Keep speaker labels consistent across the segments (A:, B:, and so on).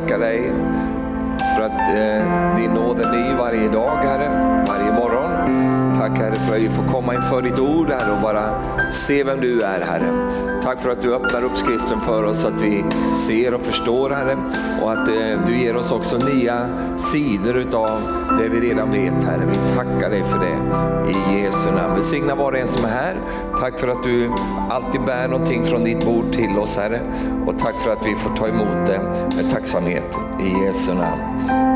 A: tackar dig för att eh, din nåd är ny varje dag, Herre, varje morgon. Tack Herre för att vi får komma inför ditt ord Herre och bara se vem du är Herre. Tack för att du öppnar upp skriften för oss så att vi ser och förstår Herre och att eh, du ger oss också nya sidor utav det vi redan vet Herre. Vi tackar dig för det i Jesu namn. Välsigna var och en som är här. Tack för att du alltid bär någonting från ditt bord till oss Herre och tack för att vi får ta emot det med tacksamhet i Jesu namn.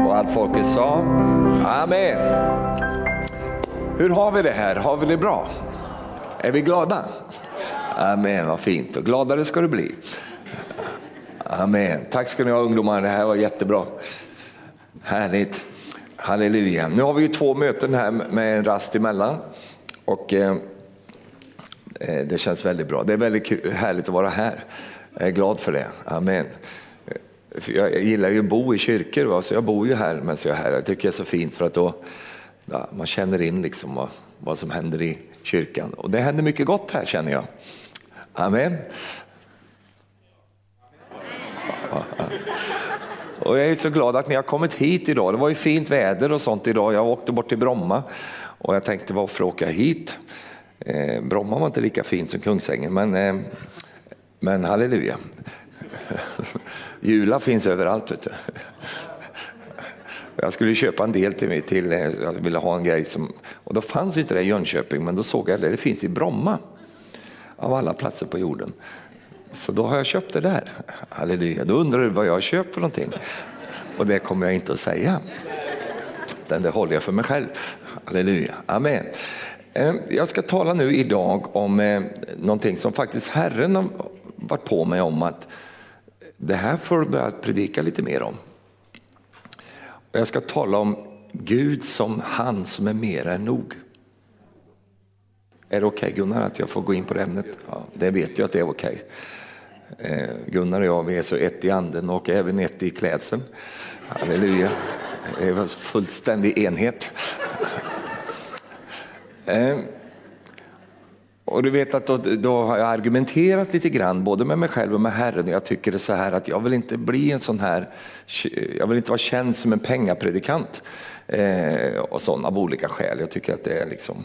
A: Och allt folket sa Amen. Hur har vi det här? Har vi det bra? Är vi glada? Amen, vad fint. Och gladare ska du bli. Amen. Tack ska ni ha ungdomar, det här var jättebra. Härligt. Halleluja. Nu har vi ju två möten här med en rast emellan. Och, eh, eh Eh, det känns väldigt bra. Det är väldigt kul, härligt att vara här. Jag är glad för det. Amen. Eh, jag gillar ju att bo i kyrkor, va? så jag bor ju här medan jag är här. Jag tycker det är så fint för att då ja, man känner in liksom vad, vad som händer i kyrkan. Och det händer mycket gott här känner jag. Amen. Och jag är så glad att ni har kommit hit idag. Det var ju fint väder och sånt idag. Jag åkte bort till Bromma och jag tänkte varför åka hit? Eh, Bromma var inte lika fint som Kungsängen men, eh, men halleluja. Jula finns överallt. Vet du. Jag skulle köpa en del till mig, till, eh, jag ville ha en grej som, och då fanns inte det i Jönköping men då såg jag att det finns i Bromma. Av alla platser på jorden. Så då har jag köpt det där. Halleluja. Då undrar du vad jag har köpt för någonting. Och det kommer jag inte att säga. Den det håller jag för mig själv. Halleluja. Amen. Eh, jag ska tala nu idag om eh, någonting som faktiskt Herren har varit på mig om att det här får du börja predika lite mer om. Jag ska tala om Gud som han som är mer än nog. Är det okej okay, Gunnar att jag får gå in på det ämnet? Ja, det vet jag att det är okej. Okay. Gunnar och jag vi är så ett i anden och även ett i klädseln. Halleluja. Det är fullständig enhet. Eh, och du vet att då, då, har jag argumenterat lite grann både med mig själv och med Herren. Jag tycker det så här att jag vill inte bli en sån här, jag vill inte vara känd som en pengapredikant. Eh, och sån av olika skäl. Jag tycker att det är liksom,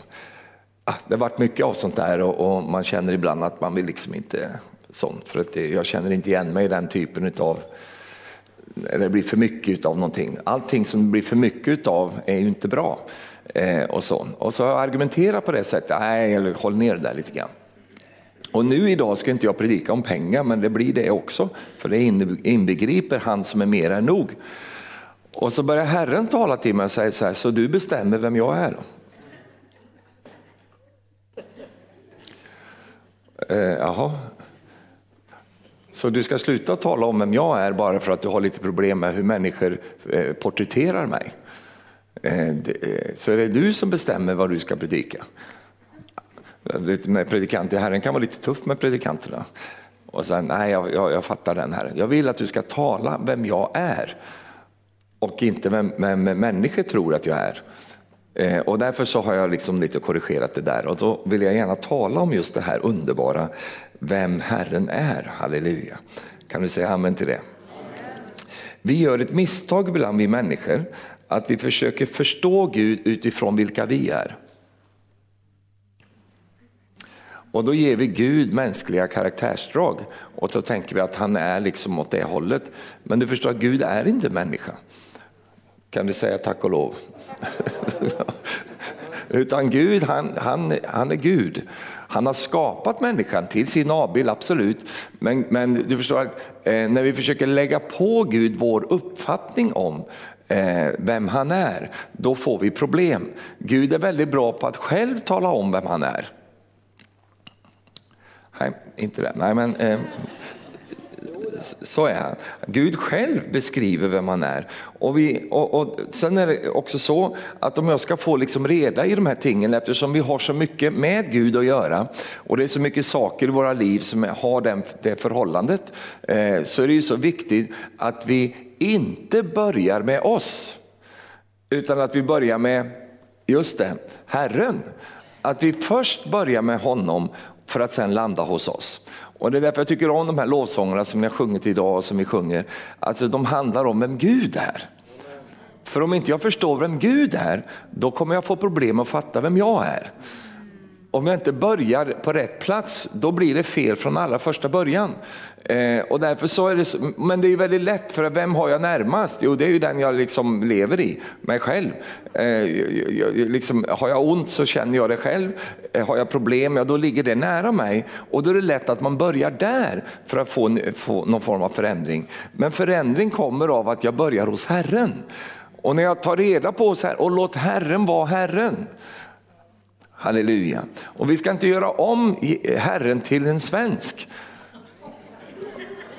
A: ah, det har varit mycket av sånt där och, och, man känner ibland att man vill liksom inte sånt. För att det, jag känner inte igen mig i den typen av det blir för mycket av någonting. Allting som blir för mycket av är ju inte bra. Eh, och, så. och så har jag argumenterat på det sättet, nej håll ner det där lite grann. Och nu idag ska inte jag predika om pengar men det blir det också. För det inbegriper han som är mer än nog. Och så börjar Herren tala till mig och säger så här, så du bestämmer vem jag är? Eh, jaha. Så du ska sluta tala om vem jag är bara för att du har lite problem med hur människor eh, porträtterar mig? Eh, eh, så är det du som bestämmer vad du ska predika. Med predikanter, Herren kan vara lite tuff med predikanterna. Och sen, nej jag, jag, jag fattar den här. Jag vill att du ska tala vem jag är och inte vem, vem människor tror att jag är. Eh, och därför så har jag liksom lite korrigerat det där och då vill jag gärna tala om just det här underbara, vem Herren är. Halleluja. Kan du säga amen till det? Vi gör ett misstag ibland vi människor att vi försöker förstå Gud utifrån vilka vi är. Och då ger vi Gud mänskliga karaktärsdrag och så tänker vi att han är liksom åt det hållet. Men du förstår, Gud är inte människa. Kan du säga tack och lov? Utan Gud, han, han, han är Gud. Han har skapat människan till sin avbild, absolut. Men, men du förstår, att, eh, när vi försöker lägga på Gud vår uppfattning om Eh, vem han är, då får vi problem. Gud är väldigt bra på att själv tala om vem han är. Nej, inte det. Nej, men, eh, så är han. Gud själv beskriver vem han är. Och, vi, och, och, Sen är det också så att om jag ska få liksom reda i de här tingen, eftersom vi har så mycket med Gud att göra och det är så mycket saker i våra liv som har den, det förhållandet, eh, så är det ju så viktigt att vi inte börjar med oss, utan att vi börjar med, just det, Herren. Att vi först börjar med honom för att sen landa hos oss. Och Det är därför jag tycker om de här lovsångerna som ni har sjungit idag och som vi sjunger. Alltså de handlar om vem Gud är. För om inte jag förstår vem Gud är, då kommer jag få problem att fatta vem jag är om jag inte börjar på rätt plats, då blir det fel från allra första början. Eh, och därför så är det, men det är väldigt lätt, för vem har jag närmast? Jo, det är ju den jag liksom lever i, mig själv. Eh, liksom, har jag ont så känner jag det själv. Eh, har jag problem, ja då ligger det nära mig. Och då är det lätt att man börjar där för att få, få någon form av förändring. Men förändring kommer av att jag börjar hos Herren. Och när jag tar reda på så här, och låt Herren vara Herren. Halleluja. Och vi ska inte göra om Herren till en svensk.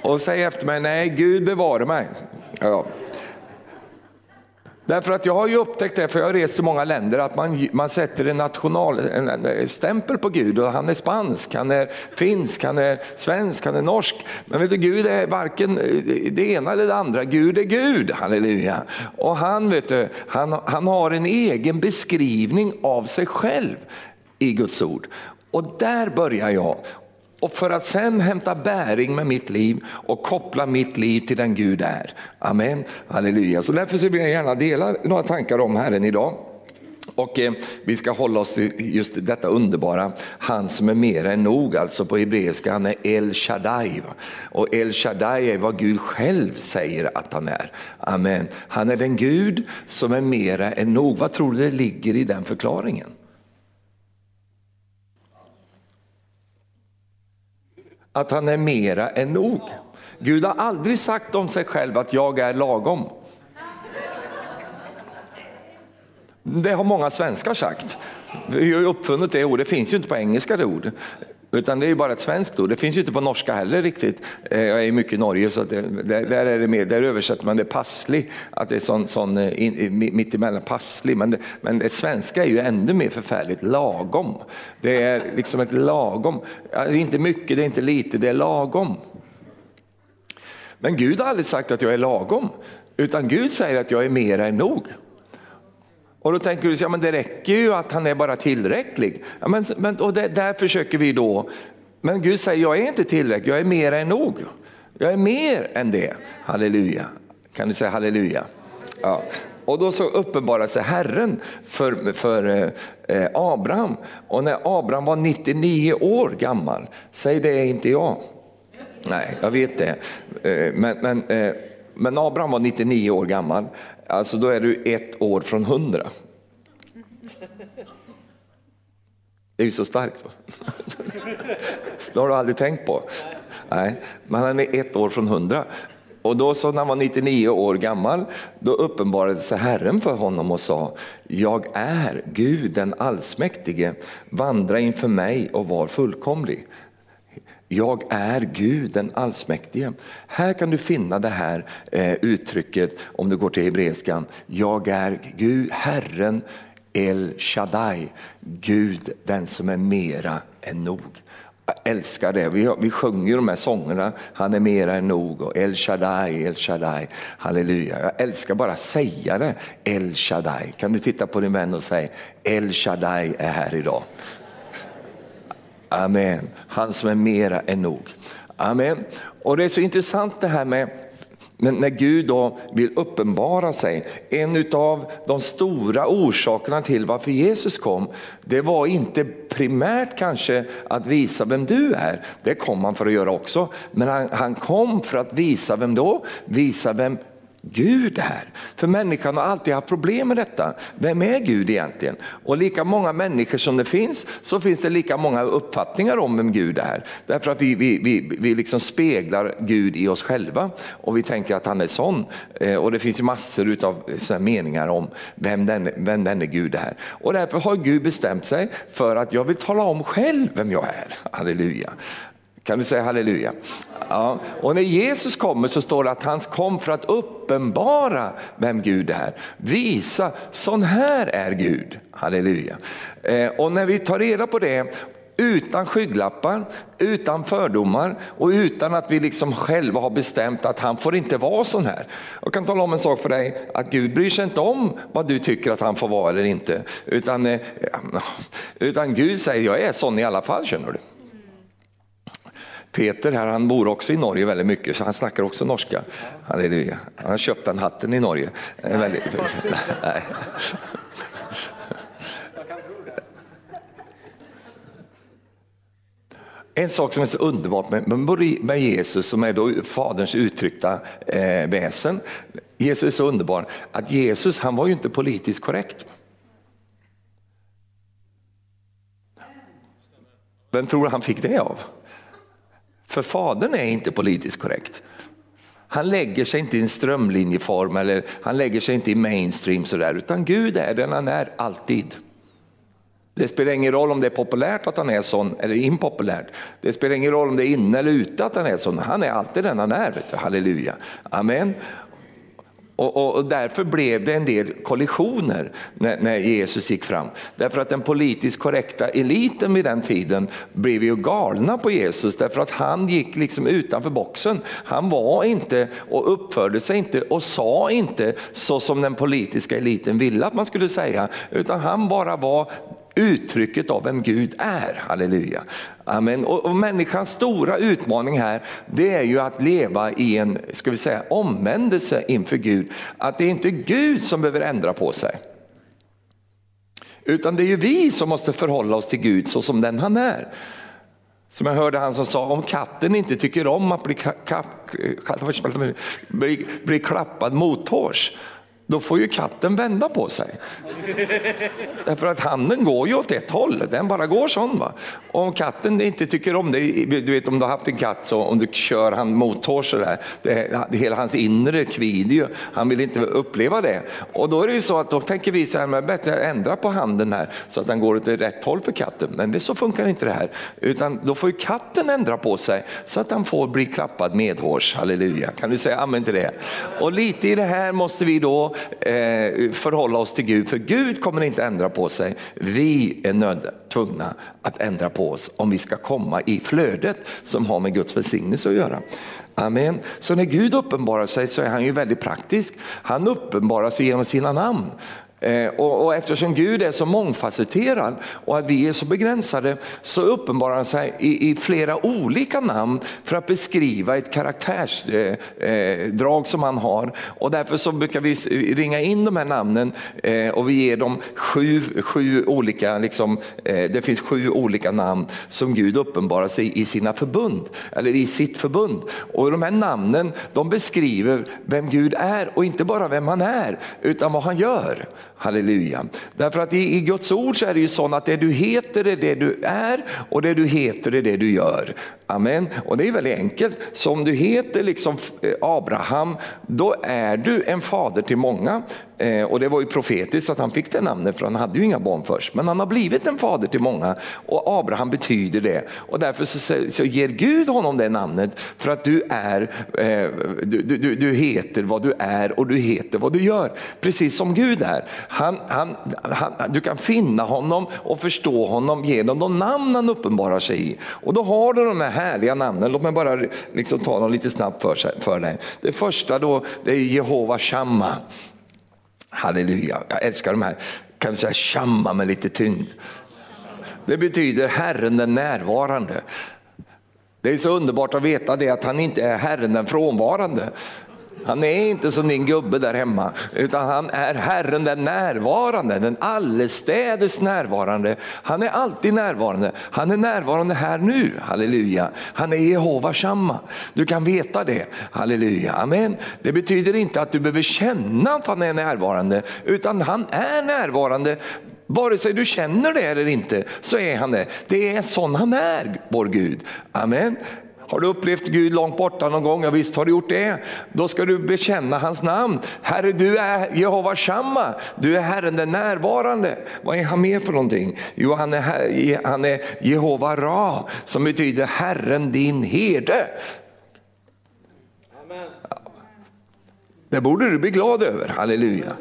A: Och säga efter mig, nej Gud bevare mig. Ja. Därför att jag har ju upptäckt det, för jag har rest i många länder, att man, man sätter en nationalstämpel på Gud. Och han är spansk, han är finsk, han är svensk, han är norsk. Men vet du, Gud är varken eh, det ena eller det andra. Gud är Gud, halleluja. Och han, vet du, han, han har en egen beskrivning av sig själv i Guds ord. Och där börjar jag. Och för att sen hämta bäring med mitt liv och koppla mitt liv till den Gud är. Amen, halleluja. Så därför så vill jag gärna dela några tankar om Herren idag. Och eh, vi ska hålla oss till just detta underbara, han som är mer än nog, alltså på hebreiska, han är El Shaddai. Och El Shaddai är vad Gud själv säger att han är. Amen. Han är den Gud som är mera än nog. Vad tror du det ligger i den förklaringen? Att han är mera än nog. Gud har aldrig sagt om sig själv att jag är lagom. Det har många svenskar sagt. Vi har uppfunnit det ordet, det finns ju inte på engelska det ordet. Utan det är ju bara ett svenskt ord, det finns ju inte på norska heller riktigt. Eh, jag är mycket i Norge så det, där, är det mer, där översätter man det passlig, att det är sån, sån eh, in, mittemellan passlig. Men det, men det svenska är ju ännu mer förfärligt, lagom. Det är liksom ett lagom, det är inte mycket, det är inte lite, det är lagom. Men Gud har aldrig sagt att jag är lagom, utan Gud säger att jag är mer än nog. Och då tänker du, ja men det räcker ju att han är bara tillräcklig. Ja, men, men, och det, där försöker vi då, men Gud säger jag är inte tillräcklig, jag är mer än nog. Jag är mer än det, halleluja. Kan du säga halleluja? Ja. Och då så uppenbarar sig Herren för, för eh, Abraham. Och när Abraham var 99 år gammal, säg det är inte jag. Nej, jag vet det. Eh, men, men, eh, men Abraham var 99 år gammal. Alltså då är du ett år från hundra. Det är ju så starkt. Det har du aldrig tänkt på. Nej, men han är ett år från hundra. Och då så när han var 99 år gammal, då uppenbarade sig Herren för honom och sa, jag är Gud den allsmäktige, vandra inför mig och var fullkomlig. Jag är Gud den allsmäktige. Här kan du finna det här eh, uttrycket om du går till hebreiskan. Jag är Gud, Herren El Shaddai, Gud den som är mera än nog. Jag älskar det. Vi, vi sjunger de här sångerna, han är mera än nog och El Shaddai, El Shaddai, halleluja. Jag älskar bara att säga det, El Shaddai. Kan du titta på din vän och säga El Shaddai är här idag. Amen. Han som är mera än nog. Amen. Och det är så intressant det här med men när Gud då vill uppenbara sig, en av de stora orsakerna till varför Jesus kom, det var inte primärt kanske att visa vem du är, det kom han för att göra också, men han, han kom för att visa vem då? Visa vem Gud är. För människan har alltid haft problem med detta. Vem är Gud egentligen? Och lika många människor som det finns så finns det lika många uppfattningar om vem Gud är. Därför att vi, vi, vi, vi liksom speglar Gud i oss själva och vi tänker att han är sån. Eh, och det finns massor av eh, meningar om vem den, vem denne Gud är. Och därför har Gud bestämt sig för att jag vill tala om själv vem jag är. Halleluja. Kan du säga halleluja? Ja. Och när Jesus kommer så står det att han kom för att uppenbara vem Gud är. Visa, sån här är Gud. Halleluja. Eh, och när vi tar reda på det utan skygglappar, utan fördomar och utan att vi liksom själva har bestämt att han får inte vara sån här. Jag kan tala om en sak för dig, att Gud bryr sig inte om vad du tycker att han får vara eller inte. Utan, eh, utan Gud säger, jag är sån i alla fall känner du. Peter här, han bor också i Norge väldigt mycket så han snackar också norska. Halleluja. Han har köpt den hatten i Norge. Nej, väldigt, nej. En sak som är så underbart med, med Jesus som är då faderns uttryckta eh, väsen. Jesus är så underbar att Jesus han var ju inte politiskt korrekt. Vem tror han fick det av? För fadern är inte politiskt korrekt. Han lägger sig inte i en strömlinjeform eller han lägger sig inte i mainstream sådär, utan Gud är den han är alltid. Det spelar ingen roll om det är populärt att han är sån eller impopulärt. Det spelar ingen roll om det är inne eller ute att han är sån. Han är alltid den han är. Vet du. Halleluja. Amen. Och, och, och, därför blev det en del kollisioner när, när, Jesus gick fram. Därför att den politiskt korrekta eliten vid den tiden blev ju galna på Jesus därför att han gick liksom utanför boxen. Han var inte och uppförde sig inte och sa inte så som den politiska eliten ville att man skulle säga utan han bara var uttrycket av vem Gud är. Halleluja. Amen. Och, och människans stora utmaning här det är ju att leva i en ska vi säga, omvändelse inför Gud. Att det är inte Gud som behöver ändra på sig. Utan det är ju vi som måste förhålla oss till Gud så som den han är. Som jag hörde han som sa, om katten inte tycker om att bli, bli, bli klappad mothårs, då får ju katten vända på sig. Därför att handen går ju åt ett håll, den bara går sån. Va? Och om katten inte tycker om det, du vet om du har haft en katt så om du kör han mothårs sådär, det, det, hela hans inre kvider ju, han vill inte uppleva det. Och då är det ju så att då tänker vi så här, men bättre ändra på handen här så att den går åt rätt håll för katten. Men det så funkar inte det här, utan då får ju katten ändra på sig så att han får bli klappad medhårs, halleluja. Kan du säga amen till det? Och lite i det här måste vi då eh, förhålla oss till Gud, för Gud kommer inte ändra på sig. Vi är tvungna att ändra på oss om vi ska komma i flödet som har med Guds välsignelse att göra. Amen. Så när Gud uppenbarar sig så är han ju väldigt praktisk. Han uppenbarar sig genom sina namn. Eh, och, och, eftersom Gud är så mångfacetterad och att vi är så begränsade så uppenbarar han sig i, i flera olika namn för att beskriva ett karaktärsdrag eh, eh som han har. Och därför så brukar vi ringa in de här namnen eh, och vi ger dem sju, sju olika, liksom, eh, det finns sju olika namn som Gud uppenbarar sig i sina förbund, eller i sitt förbund. Och de här namnen de beskriver vem Gud är och inte bara vem han är utan vad han gör. Halleluja. Därför att i, i Guds ord så är det ju så att det du heter är det du är och det du heter är det du gör. Amen. Och det är väldigt enkelt. Så om du heter liksom eh, Abraham, då är du en fader till många. Eh, och det var ju profetiskt att han fick det namnet för han hade ju inga barn först. Men han har blivit en fader till många och Abraham betyder det. Och därför så, så ger Gud honom det namnet för att du är, eh, du, du, du heter vad du är och du heter vad du gör. Precis som Gud är. Han, han, han, du kan finna honom och förstå honom genom de namn han uppenbarar sig i. Och då har du de här härliga namnen, låt mig bara liksom ta dem lite snabbt för, för dig. Det första då, det är Jehova Shamma. Halleluja, jag älskar de här, kan du säga Shamma med lite tyngd. Det betyder Herren den närvarande. Det är så underbart att veta det att han inte är Herren den frånvarande. Han är inte som din gubbe där hemma, utan han är Herren den närvarande, den allestädes närvarande. Han är alltid närvarande. Han är närvarande här nu, halleluja. Han är Jehova Shamma. Du kan veta det, halleluja. Amen. Det betyder inte att du behöver känna att han är närvarande, utan han är närvarande Vare sig du känner det eller inte så är han det. Det är sån han är, vår Gud. Amen. Har du upplevt Gud långt borta någon gång? Ja, visst har du gjort det. Då ska du bekänna hans namn. Herre, du är Jehova Shamma. Du är Herren den närvarande. Vad är han med för någonting? Jo, han är, han är Jehova Ra, som betyder Herren din herde. Det borde du bli glad över, halleluja.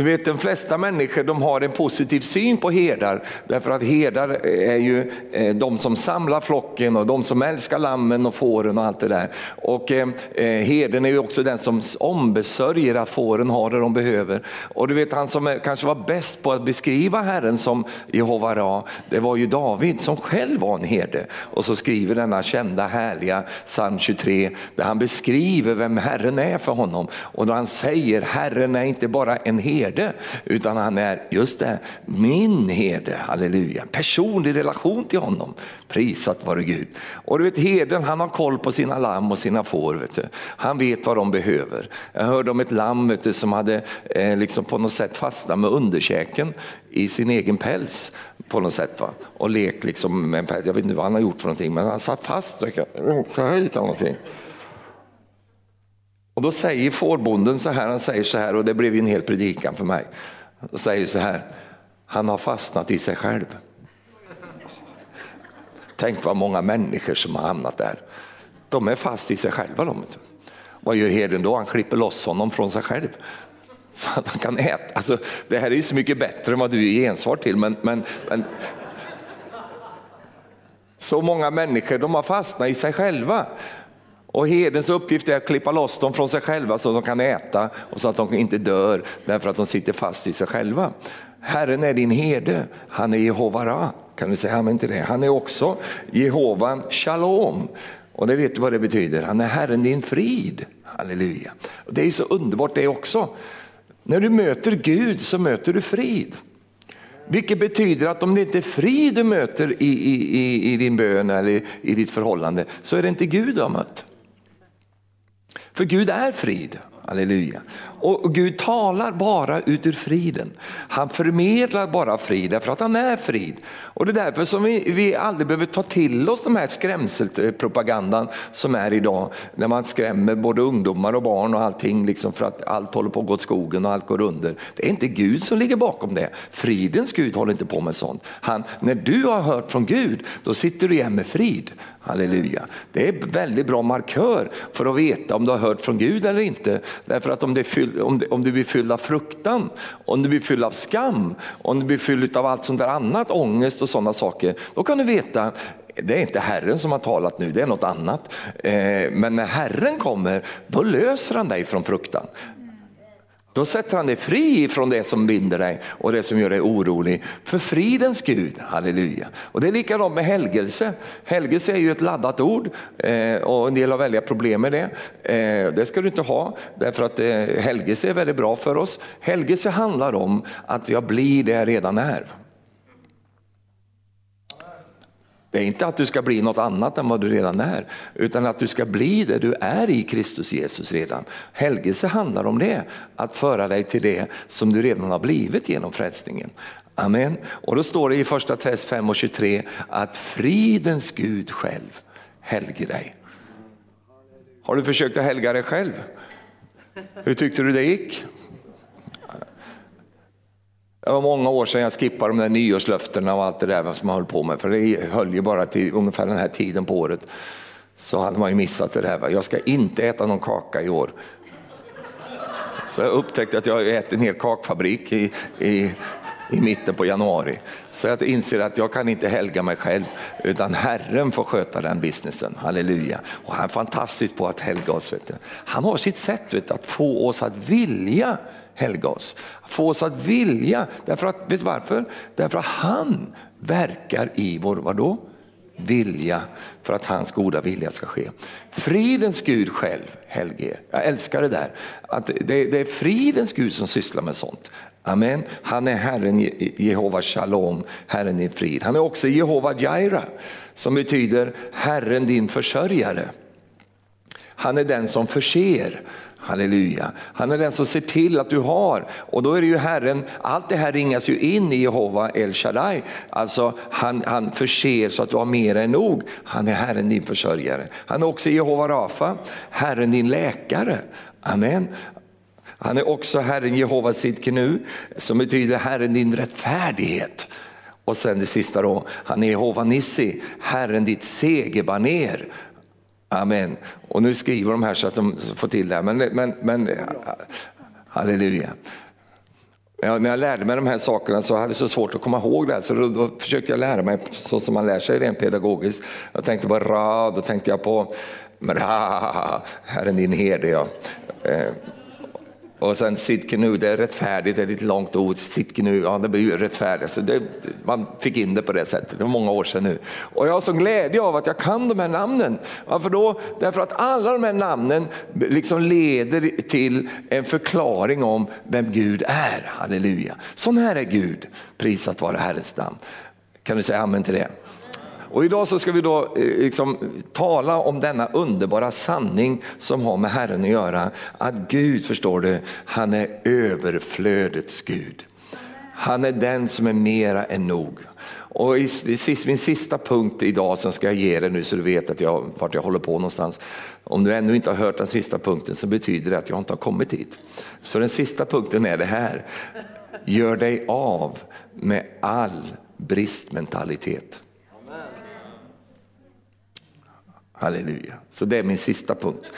A: Du vet de flesta människor de har en positiv syn på herdar därför att herdar är ju eh, de som samlar flocken och de som älskar lammen och fåren och allt det där. Och eh, eh, herden är ju också den som ombesörjer att fåren har det de behöver. Och du vet han som kanske var bäst på att beskriva Herren som Jehova Ra, det var ju David som själv var en herde. Och så skriver denna kända härliga psalm 23 där han beskriver vem Herren är för honom. Och då han säger Herren är inte bara en herde herde, utan han är just det, min herde, halleluja. Personlig relation till honom, prisat vare Gud. Och du vet herden han har koll på sina lamm och sina får, vet du. han vet vad de behöver. Jag hörde om ett lamm vet du, som hade eh, liksom på något sätt fastnat med underkäken i sin egen päls på något sätt. Va? Och lekt liksom med en päls. Jag vet inte vad han har gjort för någonting men han satt fast. Så här gick han omkring. Och då säger fårbonden så här, han säger så här och det blev ju en hel predikan för mig. Han säger så här, han har fastnat i sig själv. Tänk vad många människor som har hamnat där. De är fast i sig själva. De. Vad gör herden då? Han klipper loss honom från sig själv. Så att han kan äta. Alltså, det här är ju så mycket bättre än vad du ger gensvar till. Men, men, men... Så många människor de har fastnat i sig själva. Och herdens uppgift är att klippa loss dem från sig själva så att de kan äta och så att de inte dör därför att de sitter fast i sig själva. Herren är din herde, han är Jehovara. Kan du säga amen till det? Han är också Jehova Shalom. Och det vet du vad det betyder, han är Herren din frid. Halleluja. Och det är så underbart det också. När du möter Gud så möter du frid. Vilket betyder att om det inte är frid du möter i, i, i, i din bön eller i ditt förhållande så är det inte Gud du har mött. För Gud är frid. Halleluja. Och Gud talar bara ut ur friden. Han förmedlar bara frid därför att han är frid. Och det är därför som vi, vi aldrig behöver ta till oss den här skrämselpropagandan som är idag. När man skrämmer både ungdomar och barn och allting liksom för att allt håller på att gå åt skogen och allt går under. Det är inte Gud som ligger bakom det. Fridens Gud håller inte på med sånt. Han, när du har hört från Gud, då sitter du igen med frid. Halleluja. Det är en väldigt bra markör för att veta om du har hört från Gud eller inte. Därför att om, det är fyll, om, du, om du blir fylld av fruktan, om du blir fylld av skam, om du blir fylld av allt sånt där annat, ångest och sådana saker, då kan du veta det är inte Herren som har talat nu, det är något annat. Eh, men när Herren kommer, då löser han dig från fruktan. Då sätter han dig fri från det som binder dig och det som gör dig orolig. För fridens Gud, halleluja. Och det är likadant med helgelse. Helgelse är ju ett laddat ord eh, och en del har väldiga problem med det. Eh, det ska du inte ha därför att eh, helgelse är väldigt bra för oss. Helgelse handlar om att jag blir det jag redan är. Det är inte att du ska bli något annat än vad du redan är, utan att du ska bli det du är i Kristus Jesus redan. Helgelse handlar om det, att föra dig till det som du redan har blivit genom frälsningen. Amen. Och då står det i första test 5 och 23 att fridens Gud själv helger dig. Har du försökt att helga dig själv? Hur tyckte du det gick? Det var många år sedan jag skippade de där nyårslöftena och allt det där som man höll på med. För det höll ju bara till ungefär den här tiden på året. Så hade man ju missat det där. Jag ska inte äta någon kaka i år. Så jag upptäckte att jag ätit en hel kakfabrik i, i, i mitten på januari. Så jag inser att jag kan inte helga mig själv, utan Herren får sköta den businessen. Halleluja. Och han är fantastisk på att helga oss. Vet du. Han har sitt sätt vet du, att få oss att vilja helga oss. Få oss att vilja, därför att, vet du varför? Därför att han verkar i vår, vadå? vilja för att hans goda vilja ska ske. Fridens Gud själv Helge, Jag älskar det där. Att det, det är fridens Gud som sysslar med sånt. Amen. Han är Herren Jehova Shalom, Herren i frid. Han är också Jehova Jaira som betyder Herren din försörjare. Han är den som förser. Halleluja. Han är den som ser till att du har. Och då är det ju Herren, allt det här ringas ju in i Jehova El Shaddai. Alltså han, han förser så att du har mer än nog. Han är Herren din försörjare. Han är också Jehova Rafa, Herren din läkare. Amen. Han är också Herren Jehova Sidkenu som betyder Herren din rättfärdighet. Och sen det sista då, han är Jehova Nissi, Herren ditt segerbaner. Amen. Och nu skriver de här så att de får till det här. Men, men, men halleluja. Ja, när jag lärde mig de här sakerna så hade jag så svårt att komma ihåg det, så då, då, försökte jag lära mig så som man lär sig rent pedagogiskt. Jag tänkte på ra, då tänkte jag på ra, Herren din herde. Ja. Eh, och sen Sidkenu, det är rättfärdigt, det är ett långt ord. Sidkenu, ja det blir ju rättfärdigt. Så det, man fick in det på det sättet, det var många år sedan nu. Och jag har sån glädje av att jag kan de här namnen. Varför då? Därför att alla de här namnen liksom leder till en förklaring om vem Gud är. Halleluja. Sån här är Gud, prisat vare Herrens namn. Kan du säga amen till det? Och idag så ska vi då eh, liksom tala om denna underbara sanning som har med Herren att göra. Att Gud, förstår du, han är överflödets Gud. Han är den som är mera än nog. Och i min sista punkt idag som ska jag ge dig nu så du vet att jag, vart jag håller på någonstans. Om du ännu inte har hört den sista punkten så betyder det att jag inte har kommit hit. Så den sista punkten är det här. Gör dig av med all bristmentalitet. Halleluja. Så det är min sista punkt.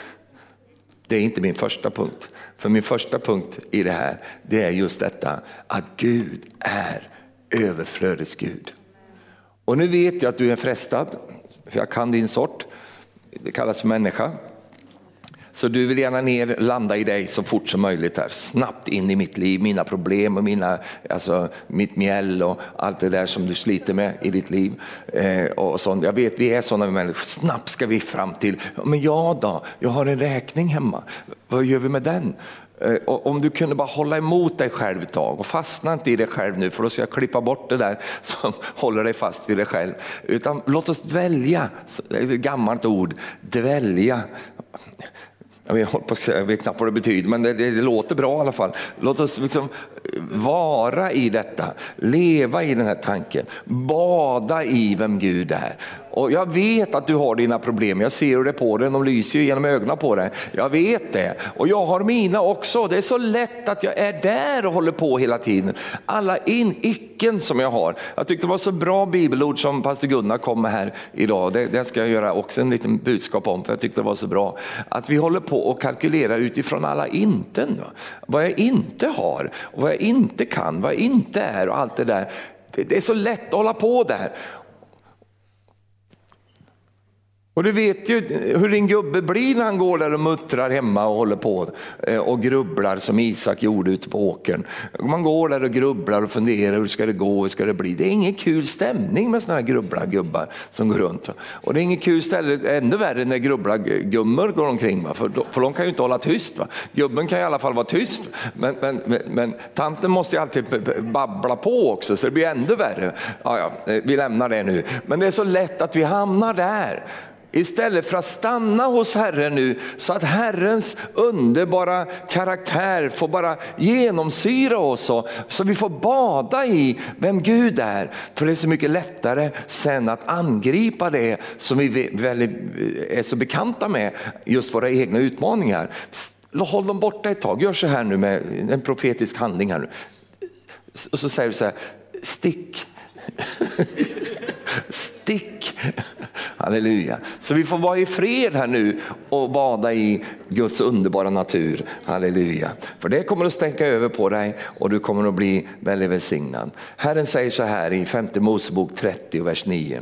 A: Det är inte min första punkt. För min första punkt i det här, det är just detta att Gud är överflödets Gud. Och nu vet jag att du är frestad, för jag kan din sort. Det kallas för människa. Så du vill gärna ner, landa i dig så fort som möjligt här. Snabbt in i mitt liv, mina problem och mina, alltså, mitt mjäll och allt det där som du sliter med i ditt liv. Eh, och sånt. Jag vet, vi är sådana människor. Snabbt ska vi fram till, men ja då, jag har en räkning hemma. Vad gör vi med den? Eh, om du kunde bara hålla emot dig själv ett tag och fastna inte i dig själv nu för då ska jag klippa bort det där som håller dig fast vid dig själv. Utan låt oss dvälja, ett gammalt ord, dvälja. Jag vet, jag vet knappt vad det betyder, men det, det, det, låter bra i alla fall. Låt oss liksom eh, vara i detta, leva i den här tanken, bada i vem Gud är. Och jag vet att du har dina problem, jag ser det på dig, de lyser ju genom ögonen på dig. Jag vet det, och jag har mina också. Det är så lätt att jag är där och håller på hela tiden. Alla in, icken som jag har. Jag tyckte det var så bra bibelord som pastor Gunnar kom med här idag. Det, det ska jag göra också en liten budskap om, för jag tyckte det var så bra. Att vi håller på och kalkylerar utifrån alla inten. Vad jag inte har, vad jag inte kan, vad jag inte är och allt det där. Det är så lätt att hålla på där. Och du vet ju hur din gubbe blir när han går där och muttrar hemma och håller på eh, och grubblar som Isak gjorde ute på åkern. Man går där och grubblar och funderar hur ska det gå, hur ska det bli. Det är ingen kul stämning med sådana här grubblargubbar som går runt. Och det är ingen kul ställe, ännu värre när grubblargummor går omkring. För, för de kan ju inte hålla tyst. Va? Gubben kan i alla fall vara tyst. Men, men, men, men tanten måste ju alltid babbla på också så det blir ännu värre. Ja, ja, eh, vi lämnar det nu. Men det är så lätt att vi hamnar där. Istället för att stanna hos Herren nu så att Herrens underbara karaktär får bara genomsyra oss och, så vi får bada i vem Gud är. För det är så mycket lättare sen att angripa det som vi väldigt, eh, är så bekanta med, just våra egna utmaningar. Håll dem borta ett tag, gör så här nu med en profetisk handling här nu. Och så säger du så här, stick. Stick! Halleluja. Så vi får vara i fred här nu och bada i Guds underbara natur. Halleluja. För det kommer att stänka över på dig och du kommer att bli väldigt välsignad. Herren säger så här i femte Mosebok 30 vers 9.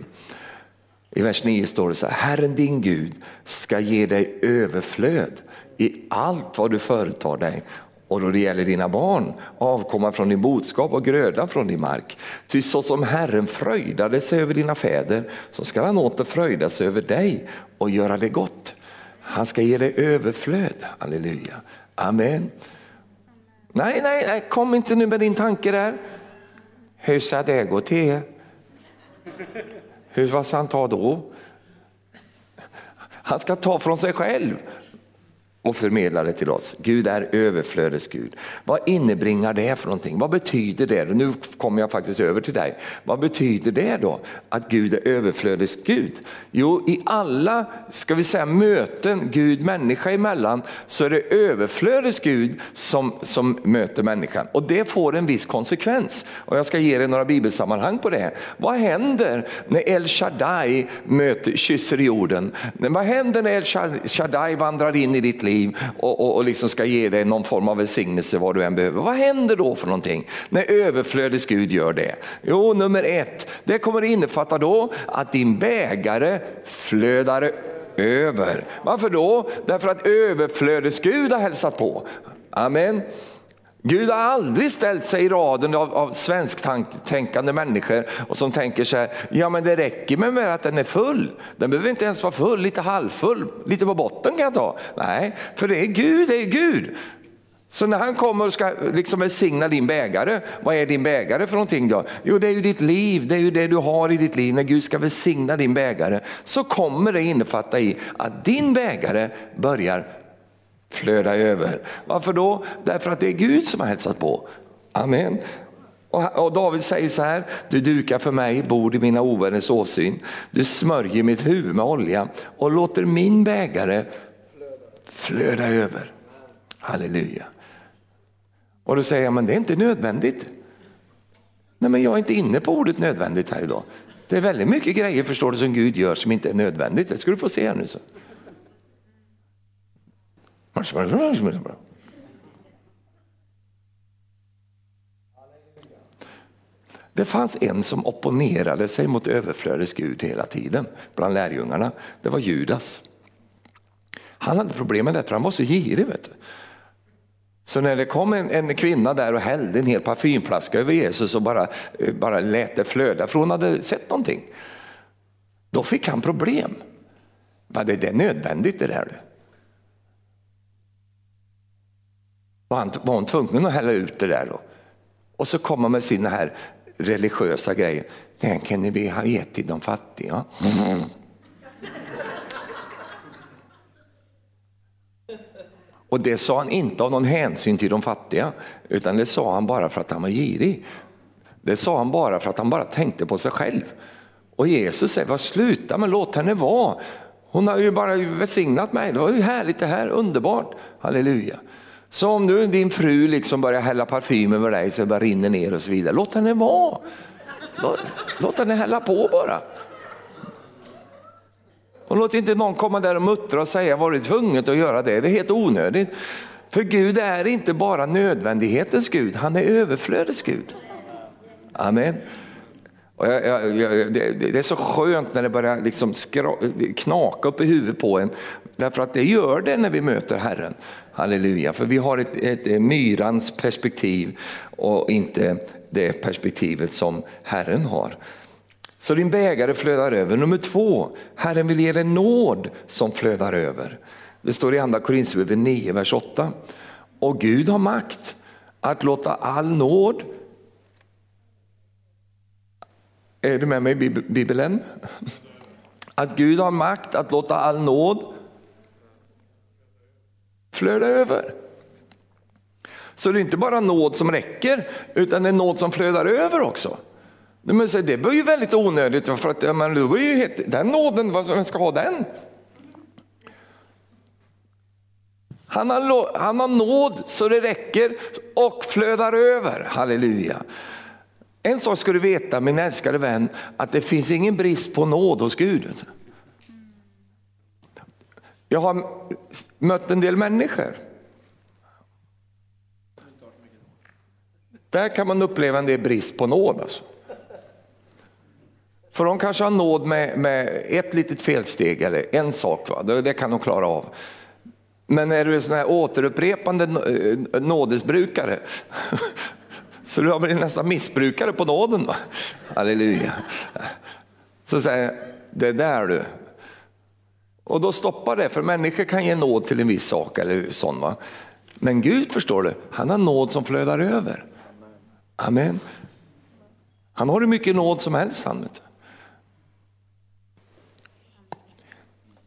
A: I vers 9 står det så här, Herren din Gud ska ge dig överflöd i allt vad du företar dig och då det gäller dina barn, avkomma från din boskap och gröda från din mark. Ty så som Herren fröjdade sig över dina fäder, så ska han åter fröjda sig över dig och göra det gott. Han ska ge dig överflöd, halleluja. Amen. Nej, nej, nej, kom inte nu med din tanke där. Hur ska det gå till? Hur, vad ska han ta då? Han ska ta från sig själv och förmedla det till oss. Gud är överflödets Gud. Vad innebringar det för någonting? Vad betyder det? Nu kommer jag faktiskt över till dig. Vad betyder det då att Gud är överflödets Gud? Jo, i alla ska vi säga, möten Gud människa emellan så är det överflödets Gud som, som möter människan. Och det får en viss konsekvens. Och jag ska ge dig några bibelsammanhang på det. Vad händer när El Shaddai möter, kysser jorden? Vad händer när El Shaddai vandrar in i ditt liv? Liv och, och, och liksom ska ge dig någon form av välsignelse vad du än behöver. Vad händer då för någonting när överflödets Gud gör det? Jo, nummer ett, det kommer innefatta då att din bägare flödar över. Varför då? Därför att överflödets Gud har hälsat på. Amen. Gud har aldrig ställt sig i raden av, av svensktänkande människor och som tänker så här, ja men det räcker med att den är full. Den behöver inte ens vara full, lite halvfull, lite på botten kan jag ta. Nej, för det är Gud, det är Gud. Så när han kommer och ska liksom välsigna din bägare, vad är din bägare för någonting då? Jo det är ju ditt liv, det är ju det du har i ditt liv. När Gud ska välsigna din bägare så kommer det innefatta i att din bägare börjar flöda över. Varför då? Därför att det är Gud som har hälsat på. Amen. Och David säger så här, du dukar för mig bord i mina ovänners åsyn. Du smörjer mitt huvud med olja och låter min bägare flöda över. Halleluja. Och då säger jag, men det är inte nödvändigt. Nej, men jag är inte inne på ordet nödvändigt här idag. Det är väldigt mycket grejer förstår du som Gud gör som inte är nödvändigt. Det ska du få se här nu. Så. Det fanns en som opponerade sig mot överflödets Gud hela tiden bland lärjungarna. Det var Judas. Han hade problem med det för han var så girig. Vet du. Så när det kom en, en, kvinna där och hällde en hel parfymflaska över Jesus och bara, eh, bara lät det flöda för hon hade sett någonting. Då fick han problem. Men det, det nödvändigt det där? Var, han, var hon tvungen att hälla ut det där då? Och så kommer med sina här religiösa grejer. Den kan vi ha gett till de fattiga. Mm. Och det sa han inte av någon hänsyn till de fattiga, utan det sa han bara för att han var girig. Det sa han bara för att han bara tänkte på sig själv. Och Jesus säger, sluta men låt henne vara. Hon har ju bara välsignat mig, det var ju härligt det här, underbart, halleluja. Så om nu din fru liksom börjar hälla parfym över dig så det bara rinner ner och så vidare, låt henne vara. Låt, låt henne hälla på bara. Och låt inte någon komma där och muttra och säga var du tvunget att göra det, det är helt onödigt. För Gud är inte bara nödvändighetens Gud, han är överflödets Gud. Amen. Och jag, jag, jag, det, det, är så skönt när det börjar liksom skra, knaka upp i huvudet på en. Därför att det gör det när vi möter Herren. Halleluja, för vi har ett, ett eh, myrans perspektiv och inte det perspektivet som Herren har. Så din bägare flödar över. Nummer två, Herren vill ge dig nåd som flödar över. Det står i andra Korinthierbrevet 9, vers 8. Och Gud har makt att låta all nåd är du med mig i Bibeln? Att Gud har makt att låta all nåd flöda över. Så det är inte bara nåd som räcker, utan det är nåd som flödar över också. Men det blir ju väldigt onödigt, för att men, det ju helt, den nåden, vem ska ha den? Han har, han har nåd så det räcker och flödar över, halleluja. En sak ska du veta min älskade vän, att det finns ingen brist på nåd hos Gud. Jag har mött en del människor. Där kan man uppleva en del brist på nåd. Alltså. För de kanske har nåd med, med ett litet felsteg eller en sak, va? Det, det kan de klara av. Men är du en sån här återupprepande eh, nådesbrukare, så du har blivit nästan missbrukare på nåden. Va? Halleluja. Så säger det där du. Och då stoppar det, för människor kan ge nåd till en viss sak eller sån. Va? Men Gud förstår du, han har nåd som flödar över. Amen. Han har hur mycket nåd som helst han. Vet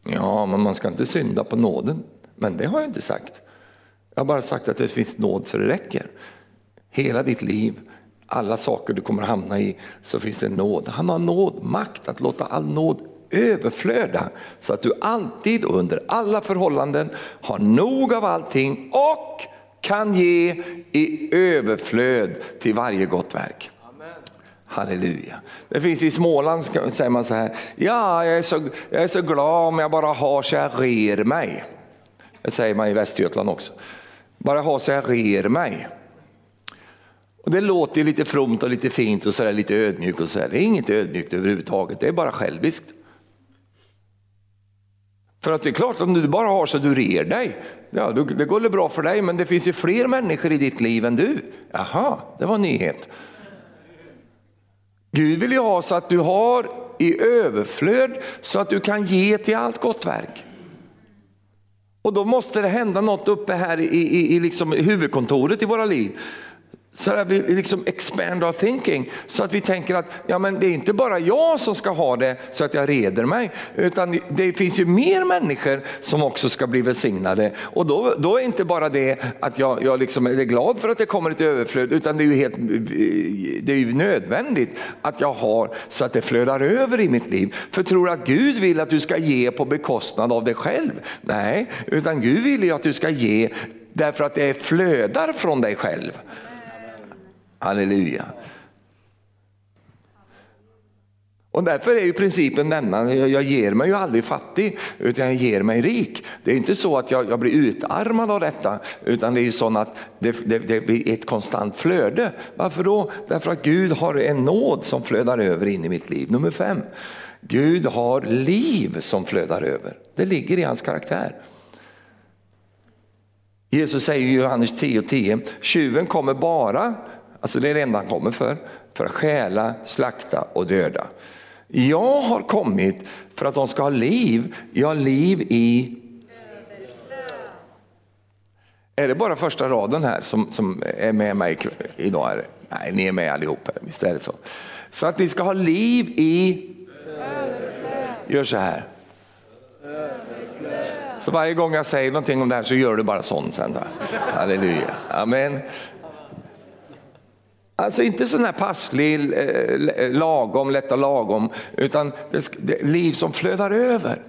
A: Ja, men man ska inte synda på nåden. Men det har jag inte sagt. Jag har bara sagt att det finns nåd så det räcker. Hela ditt liv, alla saker du kommer hamna i, så finns det nåd. Han har nåd, makt att låta all nåd överflöda så att du alltid och under alla förhållanden har nog av allting och kan ge i överflöd till varje gott verk. Halleluja. Det finns i Småland säger man så här, ja jag är så, jag är så glad om jag bara har så jag rer mig. Det säger man i Västergötland också. Bara ha så jag rer mig. Och det låter lite fromt och lite fint och så lite ödmjukt. Och så där. Det är inget ödmjukt överhuvudtaget, det är bara själviskt. För att det är klart, om du bara har så du rer dig, ja, det går väl bra för dig, men det finns ju fler människor i ditt liv än du. Jaha, det var en nyhet. Gud vill ju ha så att du har i överflöd så att du kan ge till allt gott verk. Och då måste det hända något uppe här i, i, i liksom huvudkontoret i våra liv så att vi liksom expand our thinking. Så att vi tänker att ja, men det är inte bara jag som ska ha det så att jag reder mig. Utan det finns ju mer människor som också ska bli välsignade. Och då, då är inte bara det att jag, jag liksom är glad för att det kommer ett överflöd. Utan det är ju, helt, det är ju nödvändigt att jag har så att det flödar över i mitt liv. För tror du att Gud vill att du ska ge på bekostnad av dig själv? Nej, utan Gud vill ju att du ska ge därför att det flödar från dig själv. Halleluja. Och därför är ju principen denna, jag ger mig ju aldrig fattig utan jag ger mig rik. Det är inte så att jag, jag blir utarmad av detta utan det är ju så att det, det, det, blir ett konstant flöde. Varför då? Därför att Gud har en nåd som flödar över in i mitt liv. Nummer fem, Gud har liv som flödar över. Det ligger i hans karaktär. Jesus säger i Johannes 10.10, 10, tjuven kommer bara Alltså det är det enda han kommer för, för att stjäla, slakta och döda. Jag har kommit för att de ska ha liv, ja liv i är det bara första raden här som, som är med mig idag? Nej, ni är med allihop, visst är det så. Så att ni ska ha liv i... Gör så här. Så varje gång jag säger någonting om det här så gör du bara sånt sen. Halleluja. Amen. Alltså inte sån här passlig, eh, lagom, lätta lagom, utan det, det, liv som flödar över.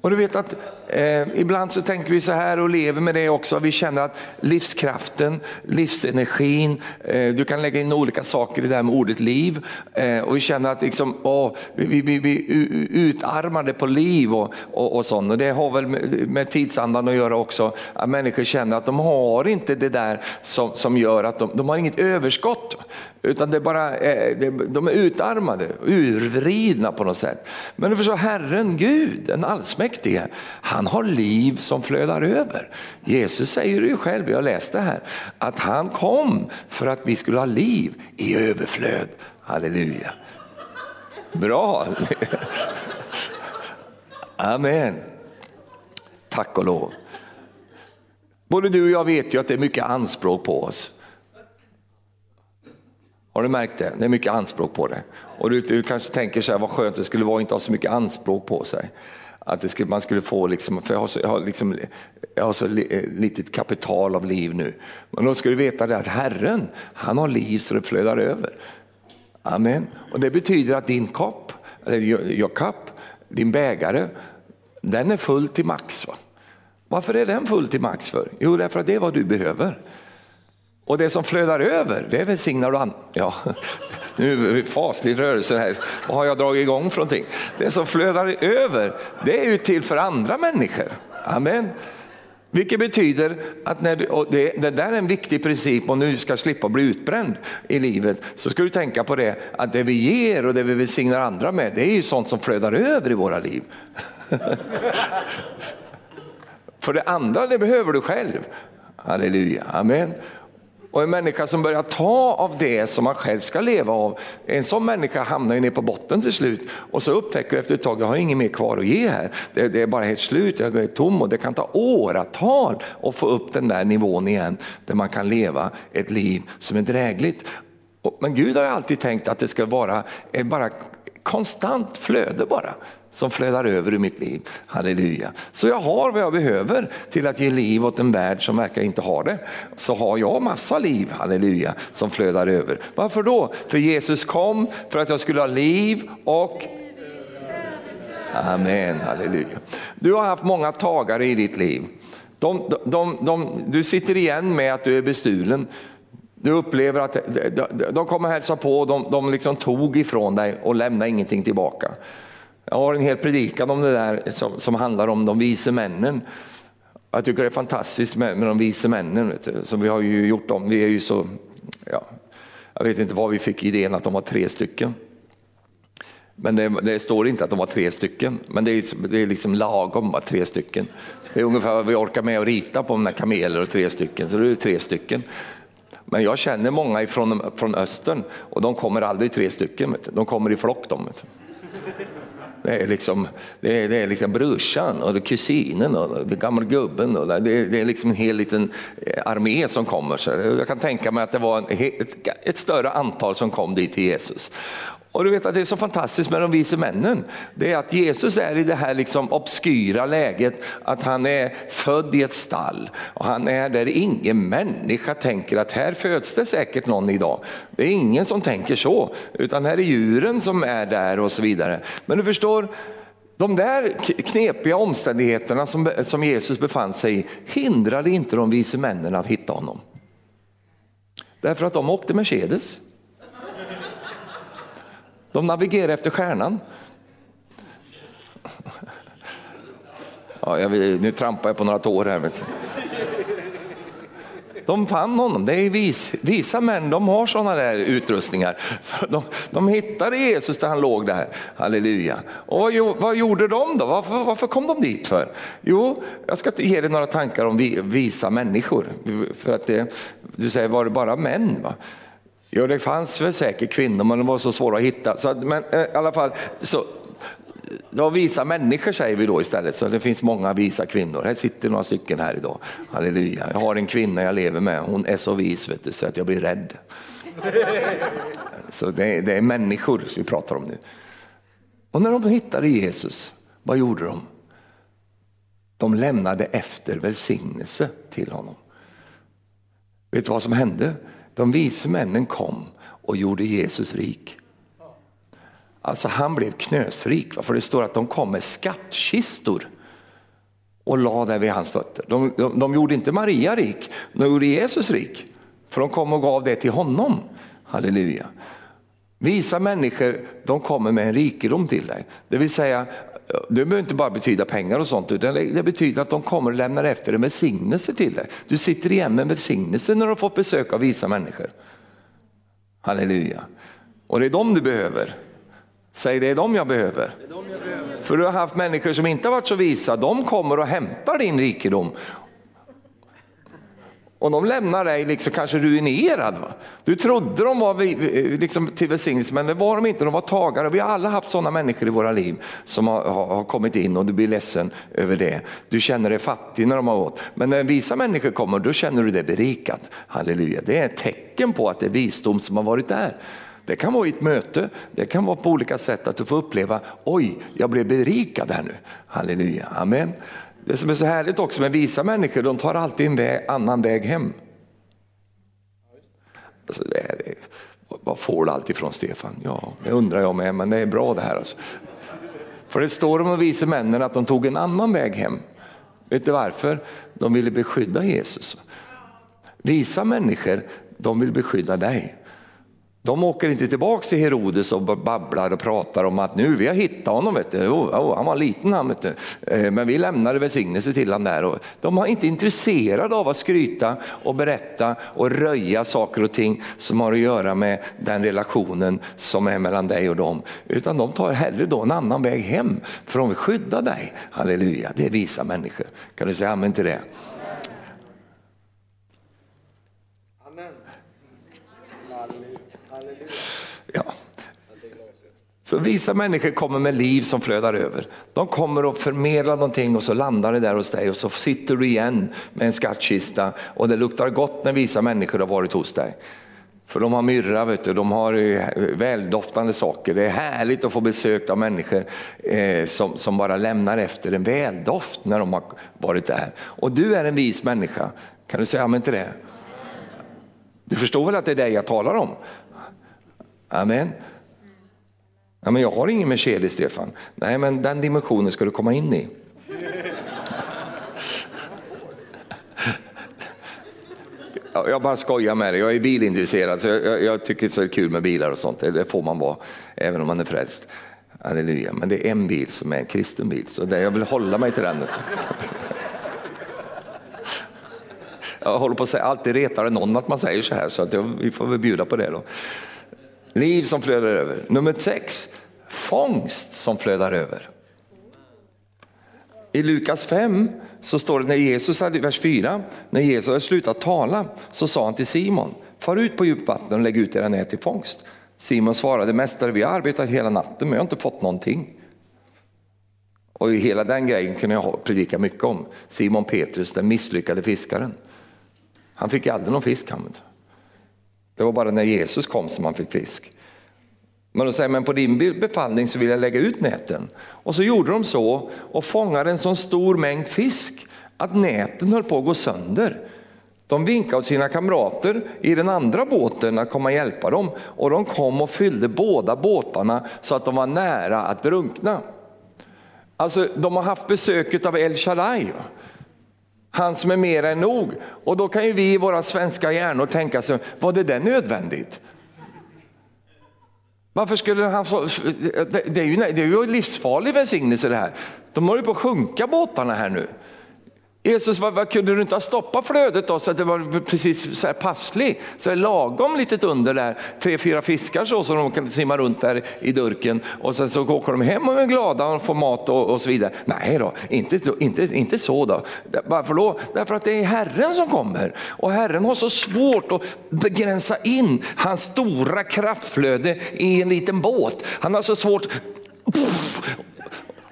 A: Och du vet att eh, ibland så tänker vi så här och lever med det också. Vi känner att livskraften, livsenergin, eh, du kan lägga in olika saker i det här med ordet liv. Eh, och vi känner att liksom, åh, vi, vi, vi utarmade på liv och, och, och sånt. Och det har väl med, med tidsandan att göra också. Att människor känner att de har inte det där som, som gör att de, de har inget överskott. Utan det är bara, eh, de är utarmade, urvridna på något sätt. Men du förstår, Herren Gud, den allsmäktige, han har liv som flödar över. Jesus säger det ju själv, jag läste här, att han kom för att vi skulle ha liv i överflöd. Halleluja. Bra. Amen. Tack och lov. Både du och jag vet ju att det är mycket anspråk på oss. Har du märkt det? Det är mycket anspråk på det. Och du, du kanske tänker så här, vad skönt det skulle vara att inte ha så mycket anspråk på sig. Att det skulle, man skulle få, liksom, för jag har så, jag har liksom, jag har så eh, litet kapital av liv nu. Men då ska du veta det att Herren, han har liv så det flödar över. Amen. Och det betyder att din kopp, eller your cup, din bägare, den är full till max. Va? Varför är den full till max för? Jo, därför att det är vad du behöver. Och det som flödar över, det välsignar du andra. Ja, nu är det faslig rörelse här. Vad har jag dragit igång för någonting? Det som flödar över, det är ju till för andra människor. Amen. Vilket betyder att när du, och det, det där är en viktig princip om du ska slippa bli utbränd i livet så ska du tänka på det att det vi ger och det vi välsignar andra med det är ju sånt som flödar över i våra liv. För det andra det behöver du själv. Halleluja, amen. Och en människa som börjar ta av det som man själv ska leva av, en sån människa hamnar ju ner på botten till slut och så upptäcker du efter ett tag, jag har inget mer kvar att ge här. Det, det är bara helt slut, jag är tom och det kan ta åratal att få upp den där nivån igen där man kan leva ett liv som är drägligt. Men Gud har ju alltid tänkt att det ska vara bara konstant flöde bara som flödar över i mitt liv. Halleluja. Så jag har vad jag behöver till att ge liv åt en värld som verkar inte ha det. Så har jag massa liv, halleluja, som flödar över. Varför då? För Jesus kom för att jag skulle ha liv och Amen, halleluja. Du har haft många tagare i ditt liv. De, de, de, du sitter igen med att du är bestulen. Du upplever att de kommer hälsa på, de, de liksom tog ifrån dig och lämnade ingenting tillbaka. Jag har en hel predikan om det där som, som handlar om de vise männen. Jag tycker det är fantastiskt med, med de vise männen, vet du, som vi har ju gjort dem. Vi är ju så, ja, jag vet inte var vi fick idén att de var tre stycken. Men det, det, står inte att de var tre stycken, men det är, det är liksom lagom bara tre stycken. Det är ungefär vad vi orkar med att rita på de där kameler och tre stycken, så det är tre stycken. Men jag känner många ifrån, från östern och de kommer aldrig tre stycken, de kommer i flock. De, det är liksom, det är, det är liksom brorsan och det kusinen och gamla gubben. Och det, är, det är liksom en hel liten eh, armé som kommer. Så jag kan tänka mig att det var en, ett, ett större antal som kom dit till Jesus. Och du vet att det är så fantastiskt med de vise männen. Det är att Jesus är i det här liksom obskyra läget att han är född i ett stall. Och han är där ingen människa tänker att här föds det säkert någon idag. Det är ingen som tänker så, utan här är djuren som är där och så vidare. Men du förstår, de där knepiga omständigheterna som, som Jesus befann sig i hindrade inte de vise männen att hitta honom. Därför att de åkte Mercedes. De navigerar efter stjärnan. Ja, jag vill, nu trampar jag på några tår här. De fann honom. Det är vis, visa män, de har sådana där utrustningar. Så de, de hittade Jesus där han låg där. Halleluja. Och vad, vad gjorde de då? Varför, varför, kom de dit för? Jo, jag ska ge dig några tankar om visa människor. För att det, du säger, var det bara män? Va? Ja, det fanns väl säkert kvinnor, men de var så svåra att hitta. Så, men eh, i alla fall, så, Ja, visa människor säger vi då istället, så det finns många visa kvinnor. Här sitter några stycken här idag. Halleluja. Jag har en kvinna jag lever med, hon är så vis vet du, så att jag blir rädd. Så det är, det är människor som vi pratar om nu. Och när de hittade Jesus, vad gjorde de? De lämnade efter välsignelse till honom. Vet du vad som hände? De vise männen kom och gjorde Jesus rik. Alltså han blev knösrik, för det står att de kom med skattkistor och la där vid hans fötter. De, de, de gjorde inte Maria rik, de gjorde Jesus rik. För de kom och gav det till honom. Halleluja. Visa människor, de kommer med en rikedom till dig. Det vill säga, det behöver inte bara betyda pengar och sånt, utan det betyder att de kommer och lämnar efter en välsignelse till dig. Du sitter igen med en välsignelse när du har fått besök av visa människor. Halleluja. Och det är dem du behöver. Säg det är dem jag behöver. För du har haft människor som inte har varit så visa, de kommer och hämtar din rikedom och de lämnar dig liksom kanske ruinerad. Va? Du trodde de var liksom till välsignelse men det var de inte, de var tagare. Vi har alla haft sådana människor i våra liv som har, har, kommit in och du blir ledsen över det. Du känner dig fattig när de har gått. Men när visa människor kommer då känner du dig berikad. Halleluja, det är ett tecken på att det är visdom som har varit där. Det kan vara i ett möte, det kan vara på olika sätt att du får uppleva, oj, jag blev berikad här nu. Halleluja, amen. Det som är så härligt också med visa människor, de tar alltid en väg, annan väg hem. Alltså det är, vad får du allt ifrån Stefan? Ja, det undrar jag med, men det är bra det här. Alltså. För det står om de vise männen att de tog en annan väg hem. Vet du varför? De ville beskydda Jesus. Visa människor, de vill beskydda dig. De åker inte tillbaka till Herodes och babblar och pratar om att nu vi har hittat honom, vet du. Oh, han var liten han, vet du. Eh, men vi lämnade välsignelse till honom där. de är inte intresserade av att skryta och berätta och röja saker och ting som har att göra med den relationen som är mellan dig och dem. Utan de tar hellre då en annan väg hem för de vill skydda dig. Halleluja, det är visa människor. Kan du säga amen till det? Ja. Så visa människor kommer med liv som flödar över. De kommer och förmedlar någonting och så landar det där hos dig och så sitter du igen med en skattkista och det luktar gott när visa människor har varit hos dig. För de har myrra, vet du, de har eh, väldoftande saker. Det är härligt att få besök av människor eh, som, som bara lämnar efter en väldoft när de har varit där. Och du är en vis människa, kan du säga amen till det? Du förstår väl att det är dig jag talar om? Amen. Ja, men jag har ingen Mercedes Stefan. Nej men den dimensionen ska du komma in i. Jag bara skojar med dig, jag är bilintresserad så jag, jag, tycker det är kul med bilar och sånt. Det får man vara, även om man är frälst. Halleluja. Men det är en bil som är en kristen bil, så jag vill hålla mig till den. Jag håller på att säga, alltid retar det någon att man säger så här så att jag, vi får väl bjuda på det då. Liv som flödar över. Nummer sex, fångst som flödar över. I Lukas 5 så står det när Jesus hade, vers 4, när Jesus hade slutat tala så sa han till Simon, far ut på djupt vatten och lägg ut era nät till fångst. Simon svarade, mästare vi har arbetat hela natten men jag har inte fått någonting. Och hela den grejen kunde jag predika mycket om. Simon Petrus, den misslyckade fiskaren. Han fick aldrig någon fisk. Han. Det var bara när Jesus kom som han fick fisk. Men då säger men på din befallning så vill jag lägga ut näten. Och så gjorde de så och fångade en så stor mängd fisk att näten höll på att gå sönder. De vinkade åt sina kamrater i den andra båten att komma och hjälpa dem och de kom och fyllde båda båtarna så att de var nära att drunkna. Alltså de har haft besök av El Shaddai, han som är mer än nog. Och då kan ju vi i våra svenska hjärnor tänka sig, var det där nödvändigt? Varför skulle han så, det är ju, det är ju livsfarlig välsignelse det här. De håller på att sjunka båtarna här nu. Jesus, vad, vad, kunde du inte ha stoppat flödet då så att det var precis så här passlig, så här lagom litet under där, tre, fyra fiskar så som de kan simma runt där i durken och sen så åker de hem och är glada och får mat och, och så vidare. Nej då, inte, inte, inte så då. Varför då? Därför att det är Herren som kommer och Herren har så svårt att begränsa in hans stora kraftflöde i en liten båt. Han har så svårt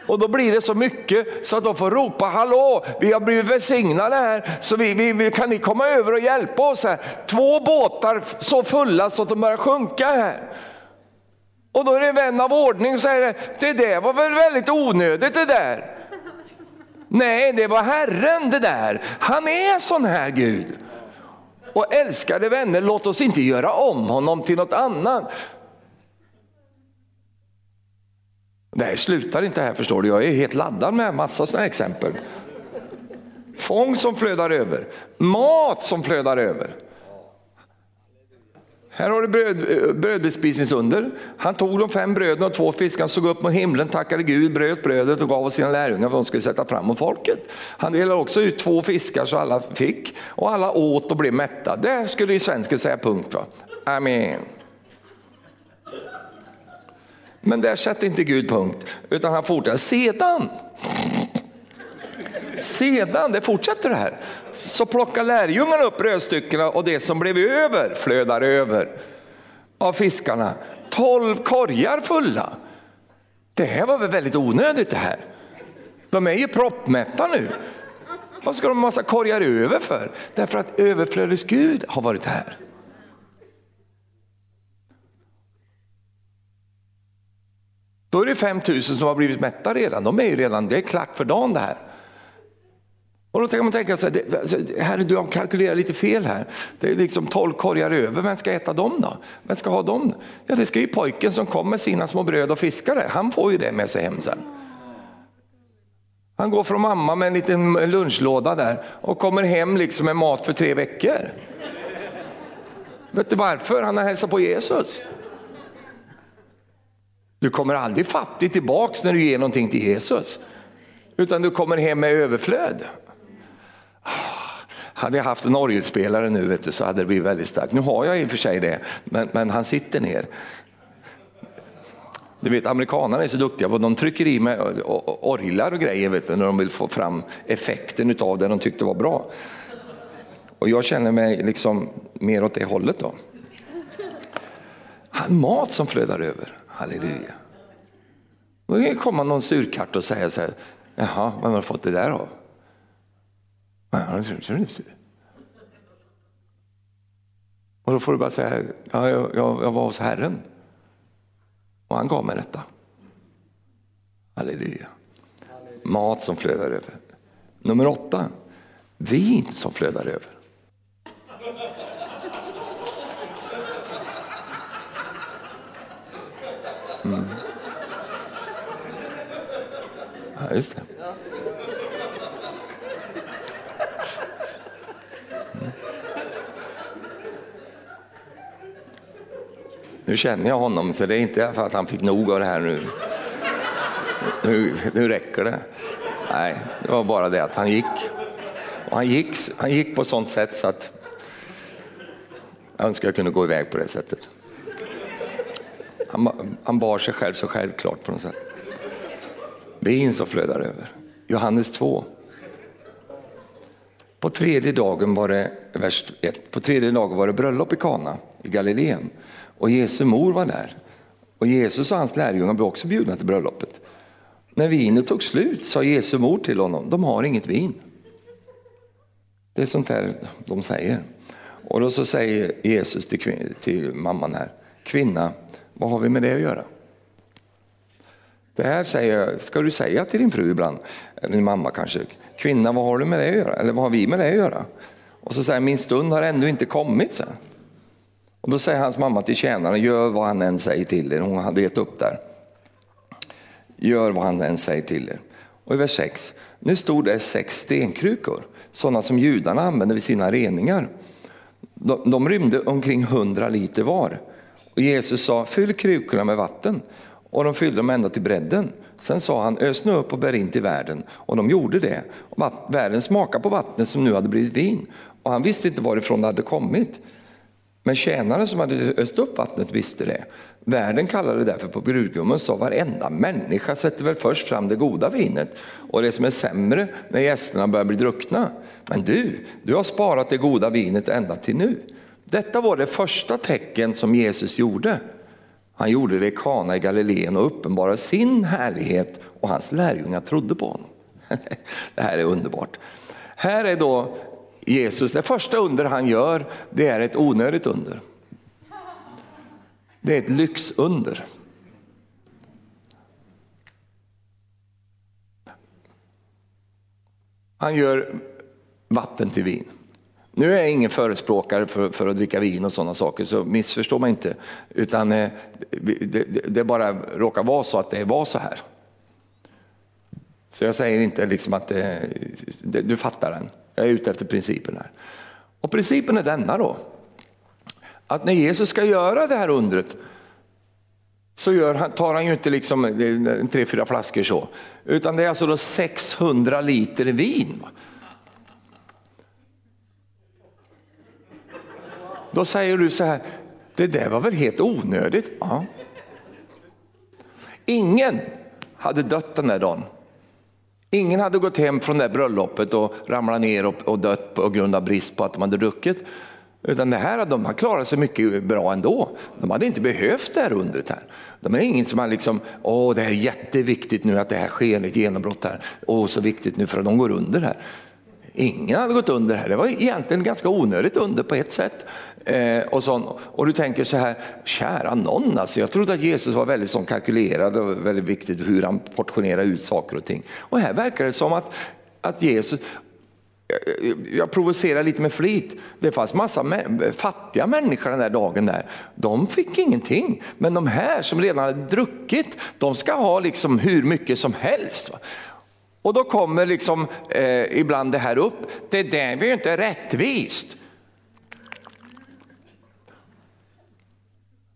A: och då blir det så mycket så att de får ropa, hallå, vi har blivit välsignade här, så vi, vi, kan ni komma över och hjälpa oss här? Två båtar så fulla så att de börjar sjunka här. Och då är det en vän av ordning som säger, det där var väl väldigt onödigt det där. Nej, det var Herren det där. Han är sån här Gud. Och älskade vänner, låt oss inte göra om honom till något annat. Nej, slutar inte här förstår du. Jag är helt laddad med massa sådana exempel. Fång som flödar över, mat som flödar över. Här har du bröd, eh, brödbespisningsunder. Han tog de fem bröden och två fiskarna, såg upp mot himlen, tackade Gud, bröt brödet och gav åt sina lärjungar vad de skulle sätta fram mot folket. Han delade också ut två fiskar så alla fick och alla åt och blev mätta. Det skulle ju svensken säga punkt. Va? Amen. Men där sätter inte Gud punkt, utan han fortsätter. Sedan, sedan, det fortsätter det här, så plockar lärjungarna upp brödstyckena och det som blev över flödar över av fiskarna. Tolv korgar fulla. Det här var väl väldigt onödigt det här. De är ju proppmätta nu. Vad ska de ha massa korgar över för? Därför att överflödets Gud har varit här. Då är det 5 000 som har blivit mätta redan. De är ju redan, det är klart för dagen det här. Och då kan man tänka sig, här, alltså, herre du har kalkylerat lite fel här. Det är liksom 12 korgar över, vem ska äta dem då? Vem ska ha dem? Ja det ska ju pojken som kom med sina små bröd och fiskare, han får ju det med sig hem sen. Han går från mamma med en liten lunchlåda där och kommer hem liksom med mat för tre veckor. Vet du varför? Han har hälsat på Jesus. Du kommer aldrig fattig tillbaks när du ger någonting till Jesus. Utan du kommer hem med överflöd. Ah, hade jag haft en orgelspelare nu vet du, så hade det blivit väldigt starkt. Nu har jag i och för sig det, men, men han sitter ner. Du vet amerikanerna är så duktiga, de trycker i med orglar och grejer vet du, när de vill få fram effekten av det de tyckte var bra. Och jag känner mig liksom mer åt det hållet då. Han mat som flödar över. Halleluja. Då kan komma någon surkart och säga så här, jaha, vem har fått det där av? Och då får du bara säga, ja, jag, jag, jag var hos Herren och han gav mig detta. Halleluja. Mat som flödar över. Nummer åtta, vin som flödar över. Mm. Ja, just det. Mm. Nu känner jag honom, så det är inte för att han fick nog av det här nu. Nu, nu räcker det. Nej, det var bara det att han gick. Och han, gick, han gick på sånt sätt så att jag önskar jag kunde gå iväg på det sättet. Han, han bar sig själv så självklart på något sätt. Vin som flödar över. Johannes 2. På tredje dagen var det, vers 1, på tredje dagen var det bröllop i Kana i Galileen och Jesu mor var där. Och Jesus och hans lärjungar blev också bjudna till bröllopet. När vinet tog slut sa Jesu mor till honom, de har inget vin. Det är sånt där de säger. Och då så säger Jesus till, till mamman här, kvinna, vad har vi med det att göra? Det här säger, ska du säga till din fru ibland, eh, eller din mamma kanske, kvinna vad har du med det att göra? Eller vad har vi med det att göra? Och så säger min stund har ändå inte kommit. Så. Och då säger hans mamma till tjänaren, gör vad han än säger till er. Hon hade gett upp där. Gör vad han än säger till er. Och i vers 6, nu stod det sex stenkrukor, sådana som judarna använde vid sina reningar. De, de rymde omkring hundra liter var. Och Jesus sa, fyll krukorna med vatten. Och de fyllde dem ända till bredden. Sen sa han, ös nu upp och bär in till världen. Och de gjorde det. Och världen smakade på vattnet som nu hade blivit vin. Och han visste inte varifrån det hade kommit. Men tjänaren som hade öst upp vattnet visste det. Världen kallade det därför på brudgummen och sa varenda människa sätter väl först fram det goda vinet och det som är sämre när gästerna börjar bli druckna. Men du, du har sparat det goda vinet ända till nu. Detta var det första tecken som Jesus gjorde. Han gjorde det i Kana i Galileen och uppenbarade sin härlighet och hans lärjungar trodde på honom. Det här är underbart. Här är då Jesus, det första under han gör, det är ett onödigt under. Det är ett lyxunder. Han gör vatten till vin. Nu är jag ingen förespråkare för, för att dricka vin och sådana saker, så missförstå mig inte. Utan eh, det, det, det, bara råkar vara så att det var så här. Så jag säger inte liksom att det, det, du fattar den. Jag är ute efter principen här. Och principen är denna då. Att när Jesus ska göra det här undret så gör, tar han ju inte liksom eh, tre, fyra flaskor så. Utan det är alltså då 600 liter vin. Då säger du så här, det där var väl helt onödigt? Ja. Ingen hade dött den där dagen. Ingen hade gått hem från det bröllopet och ramlat ner och, dött på grund av brist på att de hade druckit. Utan det här, de har klarat sig mycket bra ändå. De hade inte behövt det här undret här. De är ingen som har liksom, åh det är jätteviktigt nu att det här sker ett genombrott här. Åh så viktigt nu för att de går under här. Ingen hade gått under här. Det var egentligen ganska onödigt under på ett sätt. Eh, och, sån, och du tänker så här, kära någon alltså. Jag trodde att Jesus var väldigt som kalkylerad och väldigt viktigt hur han portionerar ut saker och ting. Och här verkar det som att, att Jesus, eh, jag provocerar lite med flit. Det fanns massa fattiga människor den där dagen där. De fick ingenting. Men de här som redan hade druckit, de ska ha liksom hur mycket som helst. Och då kommer liksom eh, ibland det här upp, det där är ju inte rättvist.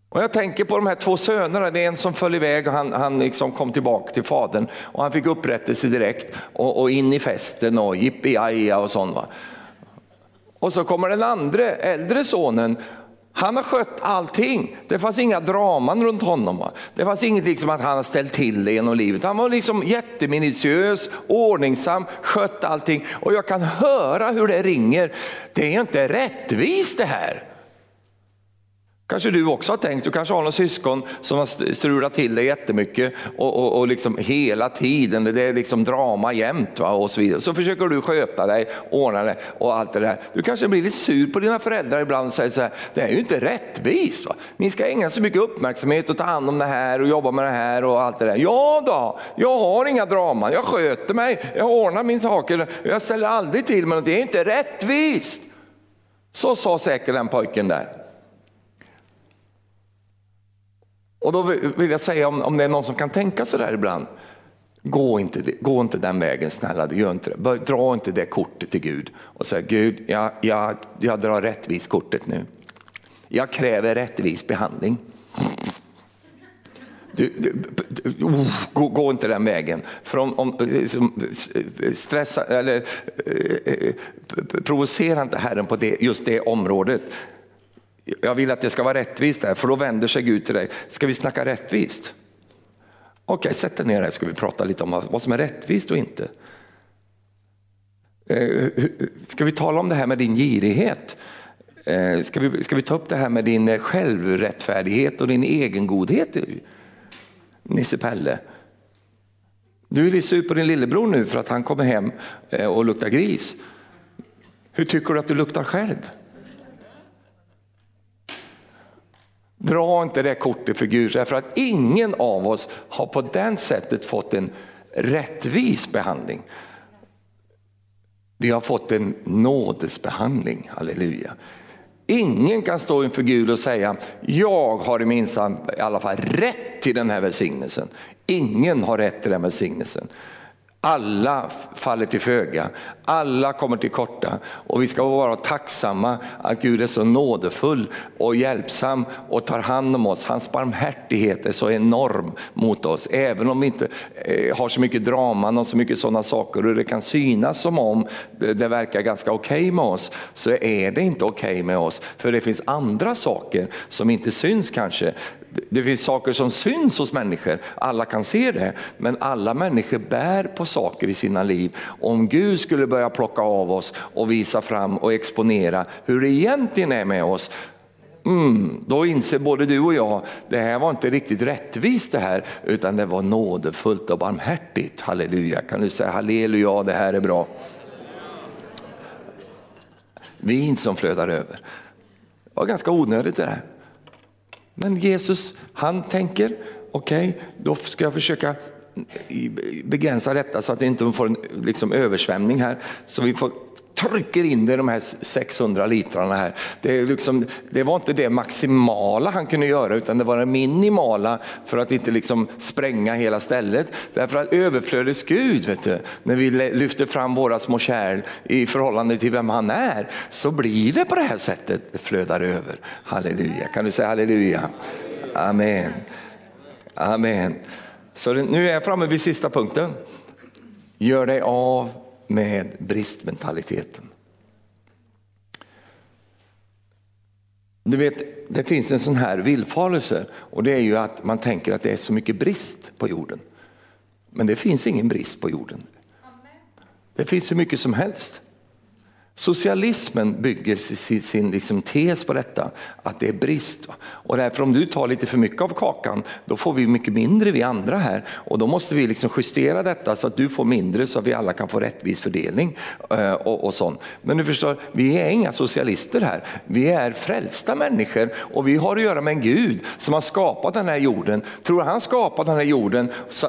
A: Och jag tänker på de här två sönerna, det är en som föll iväg och han, han liksom kom tillbaka till fadern och han fick upprättelse direkt och, och in i festen och jippi och sånt. Va? Och så kommer den andra äldre sonen han har skött allting. Det fanns inga draman runt honom. Det fanns inget liksom att han har ställt till det genom livet. Han var liksom jätteminutiös, ordningsam, skött allting. Och jag kan höra hur det ringer. Det är inte rättvist det här. Kanske du också har tänkt, du kanske har någon syskon som har strulat till det jättemycket och, och, och liksom hela tiden, det är liksom drama jämt va? och så vidare. Så försöker du sköta dig, ordna det och allt det där. Du kanske blir lite sur på dina föräldrar ibland och säger så här, det är ju inte rättvist. Va? Ni ska ägna så mycket uppmärksamhet och ta hand om det här och jobba med det här och allt det där. Ja då, jag har inga draman, jag sköter mig, jag ordnar min saker, jag ställer aldrig till men det är inte rättvist. Så sa säkert den pojken där. Och då vill jag säga om, om det är någon som kan tänka så där ibland, gå inte, gå inte den vägen snälla, gör inte det. Dra inte det kortet till Gud och säg Gud, jag, jag, jag drar rättvis kortet nu. Jag kräver rättvis behandling. Du, du, oh, gå, gå, inte den vägen. För om, om liksom, stressa, eller, eh, eh provocera inte Herren på det, just det området. Jag vill att det ska vara rättvist där, för då vänder sig Gud till dig. Ska vi snacka rättvist? Okej, sätt dig ner här ska vi prata lite om vad som är rättvist och inte. Eh, ska vi tala om det här med din girighet? Eh, ska vi, ska vi ta upp det här med din självrättfärdighet och din egengodhet? Nisse Pelle. Du lite sur på din lillebror nu för att han kommer hem eh, och luktar gris. Hur tycker du att du luktar själv? Dra inte det kortet för Gud, för att ingen av oss har på det sättet fått en rättvis behandling. Vi har fått en nådesbehandling, halleluja. Ingen kan stå inför Gud och säga, jag har minsann i alla fall rätt till den här välsignelsen. Ingen har rätt till den välsignelsen. Alla faller till föga, alla kommer till korta och vi ska vara tacksamma att Gud är så nådefull och hjälpsam och tar hand om oss. Hans barmhärtighet är så enorm mot oss. Även om vi inte eh, har så mycket drama och så mycket sådana saker och det kan synas som om det verkar ganska okej okay med oss så är det inte okej okay med oss. För det finns andra saker som inte syns kanske det finns saker som syns hos människor, alla kan se det, men alla människor bär på saker i sina liv. Om Gud skulle börja plocka av oss och visa fram och exponera hur det egentligen är med oss, Mm, då inser både du och jag, det här var inte riktigt rättvist det här, utan det var nådefullt och barmhärtigt. Halleluja, kan du säga halleluja, det här är bra. Vin som flödar över. Det var ganska onödigt det här. Men Jesus, han tänker, okej, okay, då ska jag försöka begränsa detta så att det inte får en liksom, översvämning här. Så vi får trycker in det i de här 600 litrarna här. Det, liksom, det, var inte det maximala han kunde göra utan det var det minimala för att inte liksom spränga hela stället. Därför att överflödets Gud, vet du, när vi lyfter fram våra små kärl i förhållande till vem han är, så blir det på det här sättet, det flödar över. Halleluja, kan du säga halleluja? Amen. Amen. Så nu är jag framme vid sista punkten. Gör dig av med bristmentaliteten. Du vet, det finns en sån här villfarelse och det är ju att man tänker att det är så mycket brist på jorden. Men det finns ingen brist på jorden. Det finns hur mycket som helst. Socialismen bygger sin, sin liksom tes på detta, att det är brist. Och därför om du tar lite för mycket av kakan, då får vi mycket mindre vi andra här. Och då måste vi liksom justera detta så att du får mindre så att vi alla kan få rättvis fördelning. Eh, och, och sånt. Men du förstår, vi är inga socialister här. Vi är frälsta människor och vi har att göra med en Gud som har skapat den här jorden. Tror han skapat den här jorden så,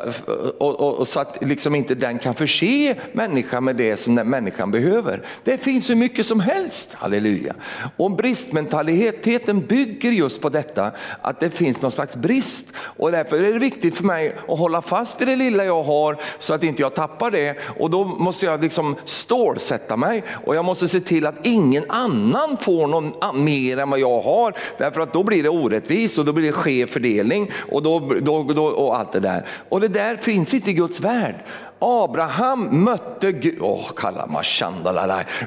A: och, och, och så att liksom inte den kan förse människan med det som den människan behöver. Det finns finns hur mycket som helst, halleluja. Och bristmentaliteten bygger just på detta, att det finns någon slags brist. Och därför är det viktigt för mig att hålla fast vid det lilla jag har så att inte jag tappar det. Och då måste jag liksom stålsätta mig och jag måste se till att ingen annan får någon mer än vad jag har. Därför att då blir det orättvist och då blir det skev fördelning och, då, då, då, och allt det där. Och det där finns inte i Guds värld. Abraham mötte Gud, oh,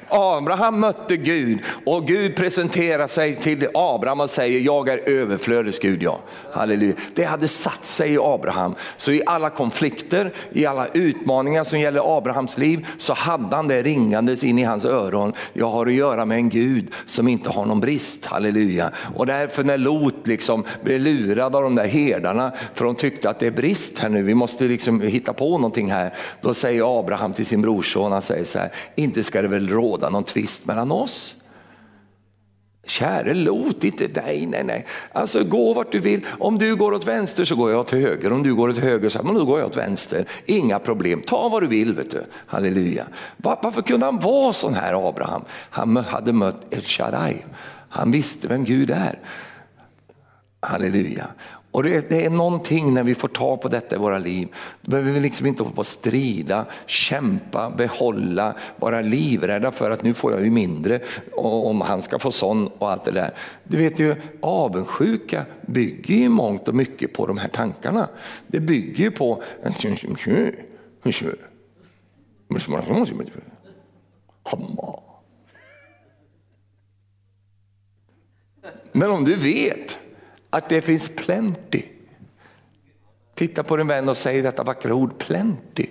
A: Abraham mötte Gud och Gud presenterar sig till Abraham och säger jag är överflödets Gud. Ja. Halleluja. Det hade satt sig i Abraham. Så i alla konflikter, i alla utmaningar som gäller Abrahams liv så hade han det ringandes in i hans öron. Jag har att göra med en Gud som inte har någon brist. Halleluja. Och därför när Lot liksom blev lurad av de där herdarna för de tyckte att det är brist här nu, vi måste liksom hitta på någonting här. Då säger Abraham till sin brorson, han säger så här, inte ska det väl råda någon tvist mellan oss? Käre Lot, inte, nej, nej, nej. Alltså gå vart du vill. Om du går åt vänster så går jag åt höger. Om du går åt höger så men då går jag åt vänster. Inga problem, ta vad du vill. Vet du. Halleluja. Varför kunde han vara sån här Abraham? Han hade mött El Shaddai. Han visste vem Gud är. Halleluja. Och det, det, är någonting när vi får ta på detta i våra liv. Då behöver vi liksom inte hålla på strida, kämpa, behålla, vara livrädda för att nu får jag ju mindre och om han ska få sån och allt det där. Du vet ju, avundsjuka bygger ju mångt och mycket på de här tankarna. Det bygger ju på men om du vet att det finns plenty. Titta på din vän och säg detta vackra ord, plenty.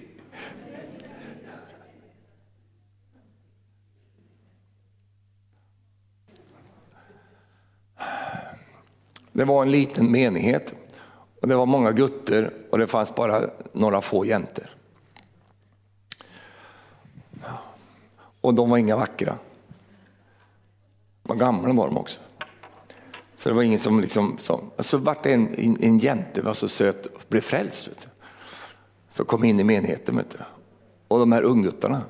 A: Det var en liten menighet och det var många gutter och det fanns bara några få jäntor. Och de var inga vackra. Vad gamla var de också. Så det var ingen som liksom, så, så vart det en, en, en jänte var så söt och blev frälst. Vet du. Så kom in i menigheten. Vet du. Och de här ungguttarna,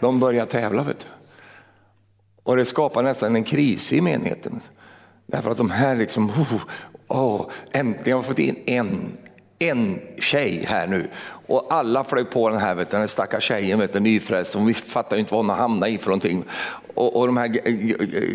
A: de började tävla. Vet du. Och det skapade nästan en kris i menigheten. Därför att de här liksom, oh, oh, äntligen har fått in en, en tjej här nu. Och alla flög på den här, vet du, den stackars tjejen, vet du, nyfrälst, hon fattar inte vad hon har hamnat i för någonting. Och, och de här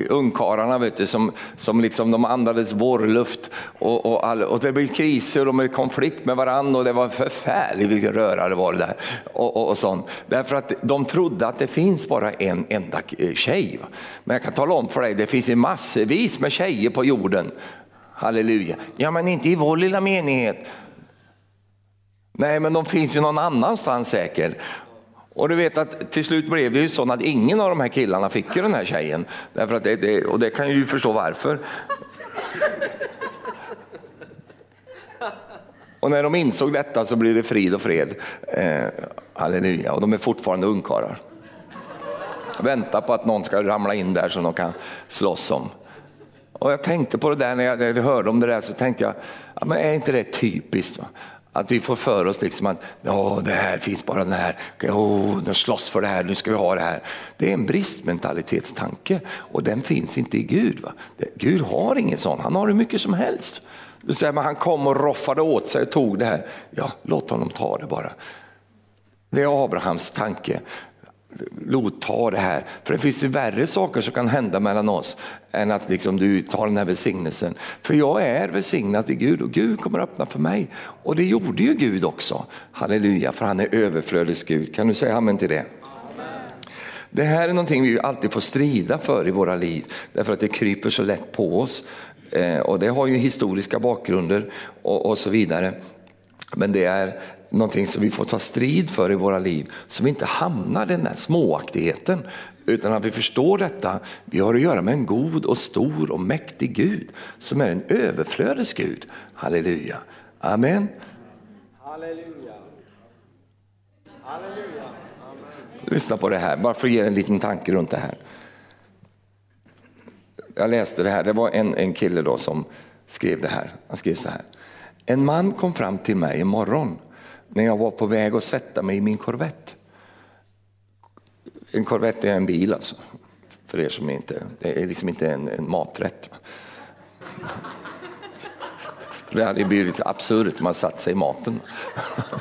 A: ungkarlarna vet du, som, som liksom, de andades vårluft och, och, all, och det blev kriser och de blev konflikt med varandra och det var förfärligt vilken röra det var det där. Och, och, och sånt. Därför att de trodde att det finns bara en enda tjej. Men jag kan tala om för dig, det finns ju massvis med tjejer på jorden. Halleluja. Ja men inte i vår lilla menighet. Nej, men de finns ju någon annanstans säkert. Och du vet att till slut blev det ju så att ingen av de här killarna fick ju den här tjejen. Därför att det, det, och det kan ju förstå varför. Och när de insåg detta så blev det frid och fred. Eh, halleluja, och de är fortfarande ungkarlar. Väntar på att någon ska ramla in där som de kan slåss om. Och jag tänkte på det där när jag, när jag hörde om det där så tänkte jag, ja, men är inte det typiskt? Va? Att vi får för oss liksom att det här finns bara den här, oh, de slåss för det här, nu ska vi ha det här. Det är en bristmentalitetstanke och den finns inte i Gud. Va? Gud har ingen sån, han har hur mycket som helst. Du säger, man han kom och roffade åt sig och tog det här. Ja, låt honom ta det bara. Det är Abrahams tanke. Lot, ta det här. För det finns ju värre saker som kan hända mellan oss än att liksom du tar den här välsignelsen. För jag är välsignad i Gud och Gud kommer att öppna för mig. Och det gjorde ju Gud också. Halleluja, för han är överflödets Gud. Kan du säga amen till det? Det här är någonting vi alltid får strida för i våra liv, därför att det kryper så lätt på oss. Eh, och det har ju historiska bakgrunder och, och så vidare. Men det är någonting som vi får ta strid för i våra liv, så vi inte hamnar i den här småaktigheten, utan att vi förstår detta. Vi har att göra med en god och stor och mäktig Gud, som är en överflödets Gud. Halleluja. Amen. Halleluja. Halleluja. Amen. Lyssna på det här, bara för att ge en liten tanke runt det här. Jag läste det här, det var en, en kille då som skrev det här. Han skrev så här. En man kom fram till mig imorgon när jag var på väg att sätta mig i min korvett. En korvett är en bil alltså, för er som inte, det är liksom inte en, en maträtt. Det hade blivit lite absurt om man satt sig i maten.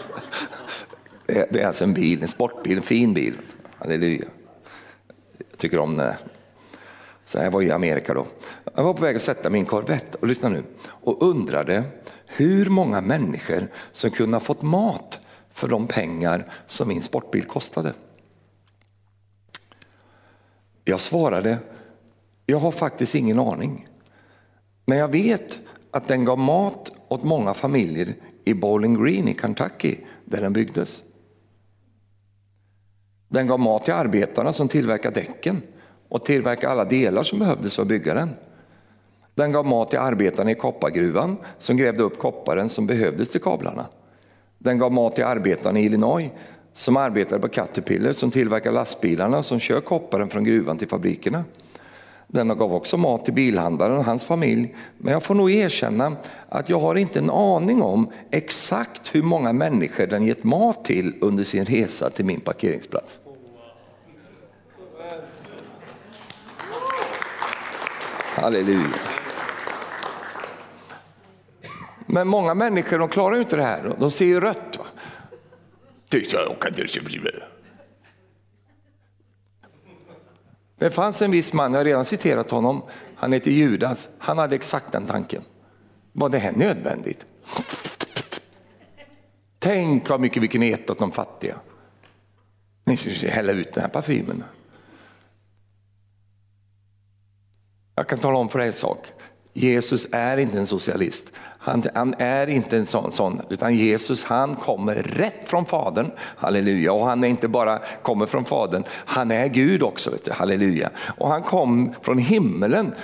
A: Det är alltså en bil, en sportbil, en fin bil. Halleluja. Jag tycker om det. Så här var i Amerika då. Jag var på väg att sätta min korvett och lyssna nu och undrade hur många människor som kunde ha fått mat för de pengar som min sportbil kostade. Jag svarade, jag har faktiskt ingen aning. Men jag vet att den gav mat åt många familjer i Bowling Green i Kentucky där den byggdes. Den gav mat till arbetarna som tillverkade däcken och tillverkade alla delar som behövdes för att bygga den. Den gav mat till arbetarna i koppargruvan som grävde upp kopparen som behövdes till kablarna. Den gav mat till arbetarna i Illinois som arbetade på Caterpillar som tillverkar lastbilarna som kör kopparen från gruvan till fabrikerna. Den gav också mat till bilhandlaren och hans familj. Men jag får nog erkänna att jag har inte en aning om exakt hur många människor den gett mat till under sin resa till min parkeringsplats. Halleluja. Men många människor de klarar ju inte det här, de ser ju rött. Va? Det fanns en viss man, jag har redan citerat honom, han heter Judas, han hade exakt den tanken. Var det här nödvändigt? Tänk vad mycket vi kan äta åt de fattiga. Ni ska hälla ut den här parfymen. Jag kan tala om för dig en sak. Jesus är inte en socialist. Han, han, är inte en sån, sån, utan Jesus han kommer rätt från Fadern, halleluja. Och han är inte bara kommer från Fadern, han är Gud också, vet du, halleluja. Och han kom från himmelen.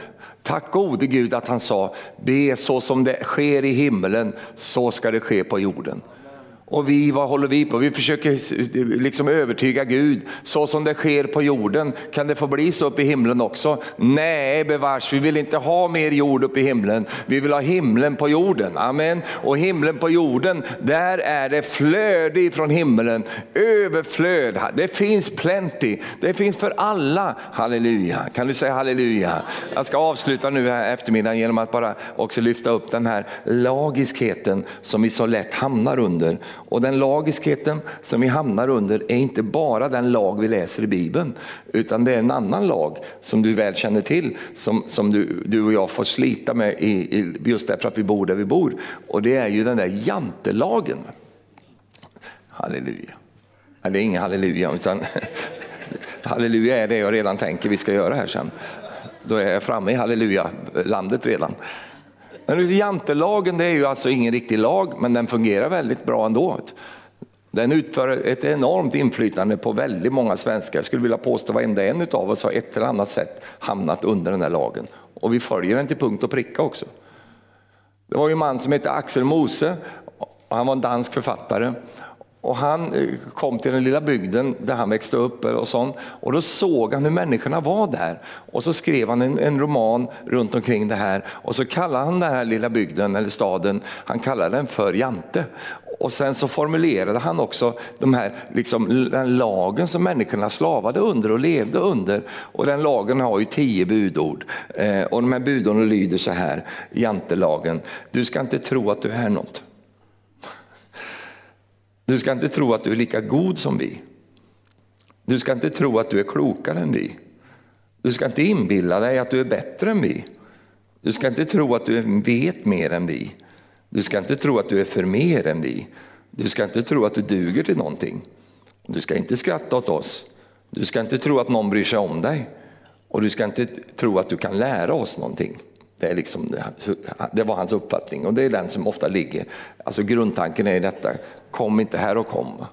A: Tack gode Gud att han sa, be så som det sker i himmelen, så ska det ske på jorden. Och vi, vad håller vi på? Vi försöker liksom övertyga Gud. Så som det sker på jorden, kan det få bli så uppe i himlen också? Nej, bevars, vi vill inte ha mer jord uppe i himlen. Vi vill ha himlen på jorden. Amen. Och himlen på jorden, där är det flöde ifrån himlen. Överflöd. Det finns plenty. Det finns för alla. Halleluja. Kan du säga halleluja? Jag ska avsluta nu här eftermiddagen genom att bara också lyfta upp den här lagiskheten som vi så lätt hamnar under. Och den lagiskheten som vi hamnar under är inte bara den lag vi läser i Bibeln, utan det är en annan lag som du väl känner till, som, som du, du och jag får slita med i, i, just därför att vi bor där vi bor. Och det är ju den där jantelagen. Halleluja. Nej, det är ingen halleluja, utan halleluja är det jag redan tänker vi ska göra här sen. Då är jag framme i halleluja-landet redan. Men jantelagen det är ju alltså ingen riktig lag, men den fungerar väldigt bra ändå. Den utför ett enormt inflytande på väldigt många svenskar. Jag skulle vilja påstå att varenda en av oss har ett eller annat sätt hamnat under den här lagen. Och vi följer den till punkt och pricka också. Det var ju en man som hette Axel Mose, han var en dansk författare. Och han eh, kom till den lilla bygden där han växte upp eh, och, sånt, och då såg han hur människorna var där. Och så skrev han en, en, roman runt omkring det här och så kallade han den här lilla bygden eller staden, han kallade den för Jante. Och sen så formulerade han också de här, liksom, den lagen som människorna slavade under och levde under. Och den lagen har ju tio budord. Eh, och de här budorden lyder så här, jantelagen, du ska inte tro att du är något. Du ska inte tro att du är lika god som vi. Du ska inte tro att du är klokare än vi. Du ska inte inbilla dig att du är bättre än vi. Du ska inte tro att du vet mer än vi. Du ska inte tro att du är för mer än vi. Du ska inte tro att du duger till någonting. Du ska inte skratta åt oss. Du ska inte tro att någon bryr sig om dig. Och du ska inte tro att du kan lära oss någonting. Det, är liksom, det var hans uppfattning och det är den som ofta ligger. Alltså grundtanken är detta, kom inte här och kom.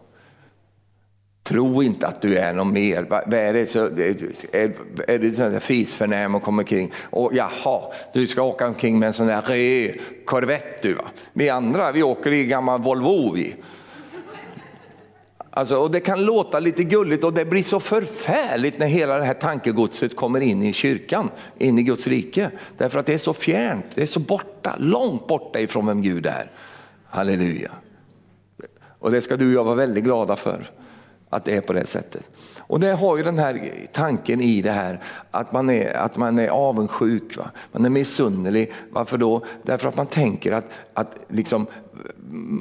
A: Tro inte att du är någon mer. Vad är det, så, är, är det sån där fisförnäm och kommer kring? Och jaha, du ska åka omkring med en sån där röd korvett du va. Vi andra, vi åker i gammal Volvo vi. Alltså, och det kan låta lite gulligt och det blir så förfärligt när hela det här tankegodset kommer in i kyrkan, in i Guds rike. Därför att det är så fjärnt, det är så borta, långt borta ifrån vem Gud är. Halleluja. Och det ska du och jag vara väldigt glada för, att det är på det sättet. Och det har ju den här tanken i det här att man är, att man är avundsjuk, va? man är missunnerlig. Varför då? Därför att man tänker att, att liksom,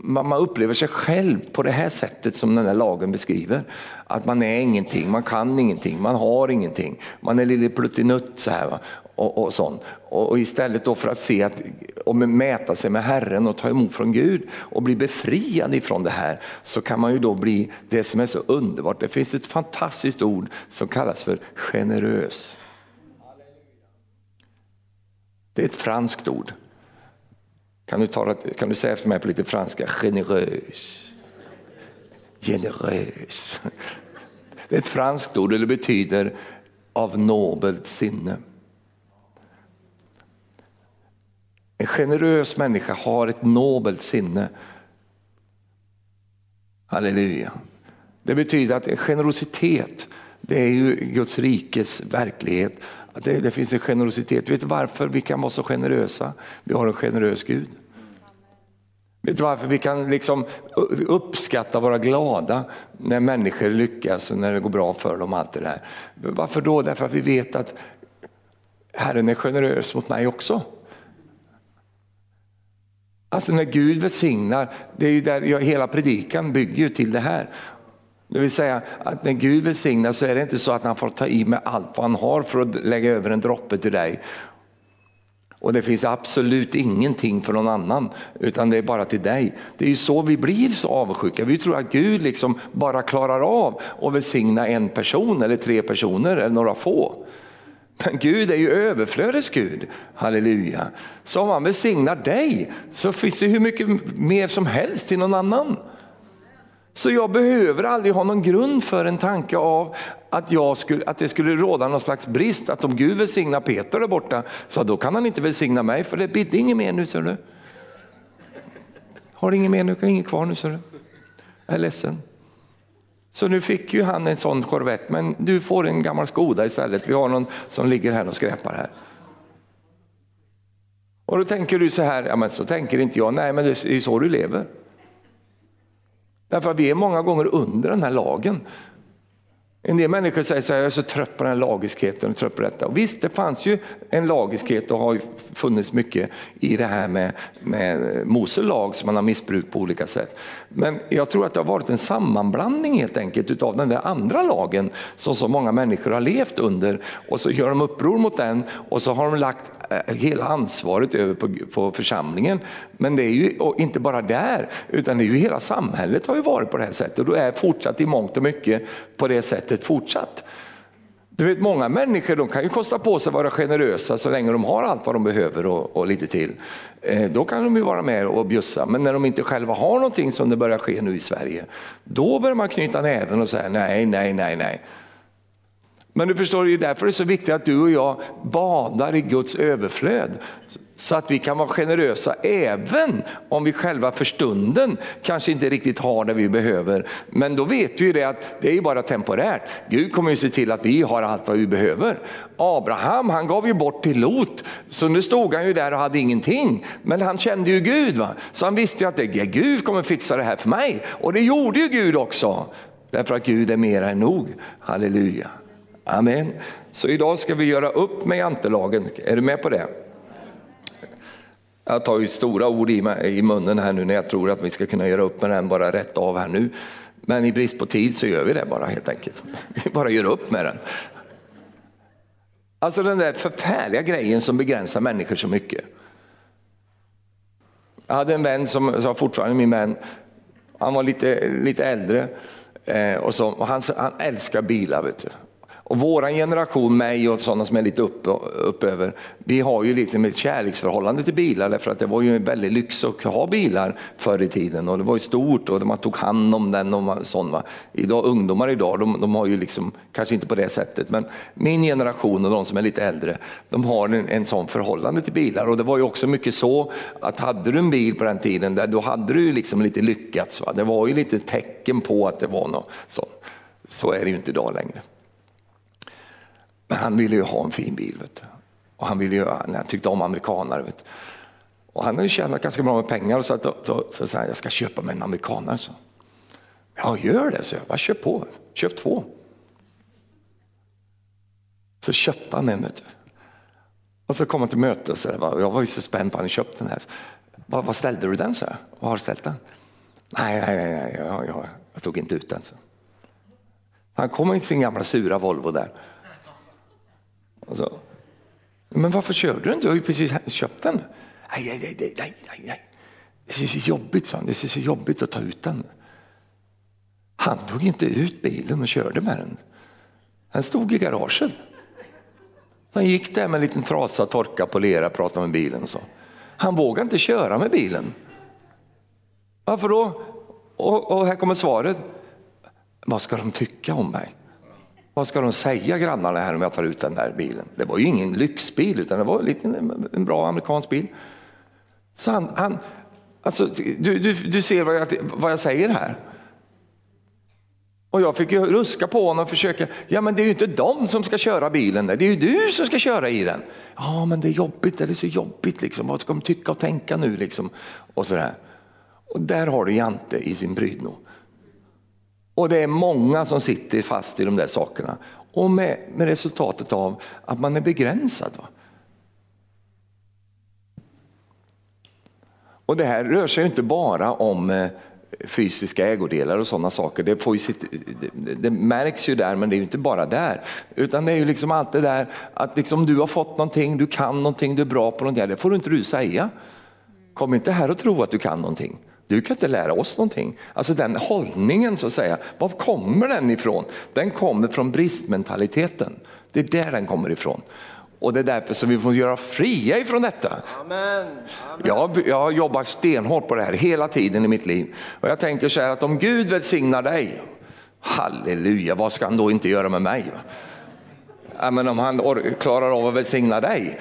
A: man upplever sig själv på det här sättet som den här lagen beskriver. Att man är ingenting, man kan ingenting, man har ingenting. Man är lite pluttinutt så här. Va? Och, och, sånt. och istället då för att se att, och mäta sig med Herren och ta emot från Gud och bli befriad ifrån det här så kan man ju då bli det som är så underbart. Det finns ett fantastiskt ord som kallas för generös. Det är ett franskt ord. Kan du, tala, kan du säga efter mig på lite franska? Generös. Generös. Det är ett franskt ord och det betyder av nobelt sinne. En generös människa har ett nobelt sinne. Halleluja. Det betyder att generositet, det är ju Guds rikes verklighet. Det, det finns en generositet. Vet du varför vi kan vara så generösa? Vi har en generös Gud. Vet du varför vi kan liksom uppskatta, vara glada när människor lyckas och när det går bra för dem. Allt det där. Varför då? Därför att vi vet att Herren är generös mot mig också. Alltså när Gud välsignar, det är ju där hela predikan bygger ju till det här. Det vill säga att när Gud välsignar så är det inte så att han får ta i med allt vad han har för att lägga över en droppe till dig. Och det finns absolut ingenting för någon annan, utan det är bara till dig. Det är ju så vi blir så avundsjuka. Vi tror att Gud liksom bara klarar av att välsigna en person eller tre personer eller några få. Men Gud är ju överflödets Gud, halleluja. Så om han välsignar dig så finns det hur mycket mer som helst till någon annan. Så jag behöver aldrig ha någon grund för en tanke av att, jag skulle, att det skulle råda någon slags brist. Att om Gud välsignar Peter där borta, så då kan han inte välsigna mig för det bidde inget mer nu ser du. Har inget mer nu, inget kvar nu ser du. Jag är ledsen. Så nu fick ju han en sån korvett, men du får en gammal Skoda istället. Vi har någon som ligger här och skräpar här. Och då tänker du så här, ja men så tänker inte jag, nej men det är ju så du lever. Därför att vi är många gånger under den här lagen. En del människor säger så här, jag är så trött på den här lagiskheten och trött på detta. Och visst, det fanns ju en lagiskhet och har funnits mycket i det här med, med Mose lag som man har missbrukat på olika sätt. Men jag tror att det har varit en sammanblandning helt enkelt utav den där andra lagen som så många människor har levt under och så gör de uppror mot den och så har de lagt eh, hela ansvaret över på, på församlingen. Men det är ju inte bara där, utan det är ju hela samhället har ju varit på det här sättet och då är fortsatt i mångt och mycket på det sättet fortsatt. Du vet många människor de kan ju kosta på sig att vara generösa så länge de har allt vad de behöver och, och lite till. Eh, då kan de ju vara med och bjussa. Men när de inte själva har någonting som det börjar ske nu i Sverige, då börjar man knyta näven och säga nej, nej, nej, nej. Men du förstår, det är därför det är så viktigt att du och jag badar i Guds överflöd. Så att vi kan vara generösa även om vi själva för stunden kanske inte riktigt har det vi behöver. Men då vet vi ju det att det är bara temporärt. Gud kommer ju se till att vi har allt vad vi behöver. Abraham han gav ju bort till Lot, så nu stod han ju där och hade ingenting. Men han kände ju Gud, va? så han visste ju att det, Gud kommer fixa det här för mig. Och det gjorde ju Gud också. Därför att Gud är mer än nog. Halleluja. Amen. Så idag ska vi göra upp med jantelagen. Är du med på det? Jag tar ju stora ord i, munnen här nu när jag tror att vi ska kunna göra upp med den bara rätt av här nu. Men i brist på tid så gör vi det bara helt enkelt. Vi bara gör upp med den. Alltså den där förfärliga grejen som begränsar människor så mycket. Jag hade en vän som, som fortfarande min vän, han var lite, lite äldre eh, och, så, och han, han älskar bilar. Vet du. Och våran generation, mig och sådana som är lite upp, uppöver, vi har ju liksom ett kärleksförhållande till bilar därför att det var ju en väldig lyx att ha bilar förr i tiden och det var ju stort och man tog hand om den och sånt. Va? Idag, ungdomar idag, de, de, har ju liksom, kanske inte på det sättet, men min generation och de som är lite äldre, de har en, en sån förhållande till bilar och det var ju också mycket så att hade du en bil på den tiden, där, då hade du liksom lite lyckats. Va? Det var ju lite tecken på att det var något sånt. Så är det ju inte idag längre. Men han ville ju ha en fin bil. Vet du. Och han, ville ju, han tyckte om amerikanare. Vet du. Och han hade tjänat ganska bra med pengar så, att, så, så, så sa han, jag ska köpa mig en amerikanare. Så. Ja, gör det, så jag. Bara köp på, köp två. Så köpte han en. Vet du. Och så kom han till möte och, så där, jag var ju så spänd på att han köpt den här. Vad, vad ställde du den? så? Vad har du ställt den? Nej, nej, nej, nej jag, jag, jag tog inte ut den. Så. Han kom i sin gamla sura Volvo där. Så, men varför körde du inte? Du har ju precis köpt den. Nej, nej, nej, nej, nej. Det är så jobbigt, sa han. Det är så jobbigt att ta ut den. Han tog inte ut bilen och körde med den. Den stod i garaget. Han gick där med en liten trasa, torka, polera, prata med bilen och så. Han vågade inte köra med bilen. Varför då? Och, och här kommer svaret. Vad ska de tycka om mig? Vad ska de säga grannarna här om jag tar ut den där bilen? Det var ju ingen lyxbil utan det var lite en bra amerikansk bil. Så han, han alltså, du, du, du ser vad jag, vad jag säger här. Och jag fick ju ruska på honom och försöka, ja men det är ju inte de som ska köra bilen, det är ju du som ska köra i den. Ja men det är jobbigt, det är så jobbigt liksom, vad ska de tycka och tänka nu liksom? Och sådär. Och där har du Jante i sin prydno. Och det är många som sitter fast i de där sakerna. Och med, med resultatet av att man är begränsad. Va? Och det här rör sig inte bara om eh, fysiska ägodelar och sådana saker. Det, får sitt, det, det, märks ju där men det är ju inte bara där. Utan det är ju liksom allt det där att liksom du har fått någonting, du kan någonting, du är bra på någonting. Det får du inte du säga. Kom inte här och tro att du kan någonting. Du kan inte lära oss någonting. Alltså den hållningen så att säga, var kommer den ifrån? Den kommer från bristmentaliteten. Det är där den kommer ifrån. Och det är därför som vi får göra fria ifrån detta. Amen. Amen. Jag, jag jobbar stenhårt på det här hela tiden i mitt liv. Och jag tänker så här att om Gud välsignar dig, halleluja, vad ska han då inte göra med mig? Ja, men om han klarar av att välsigna dig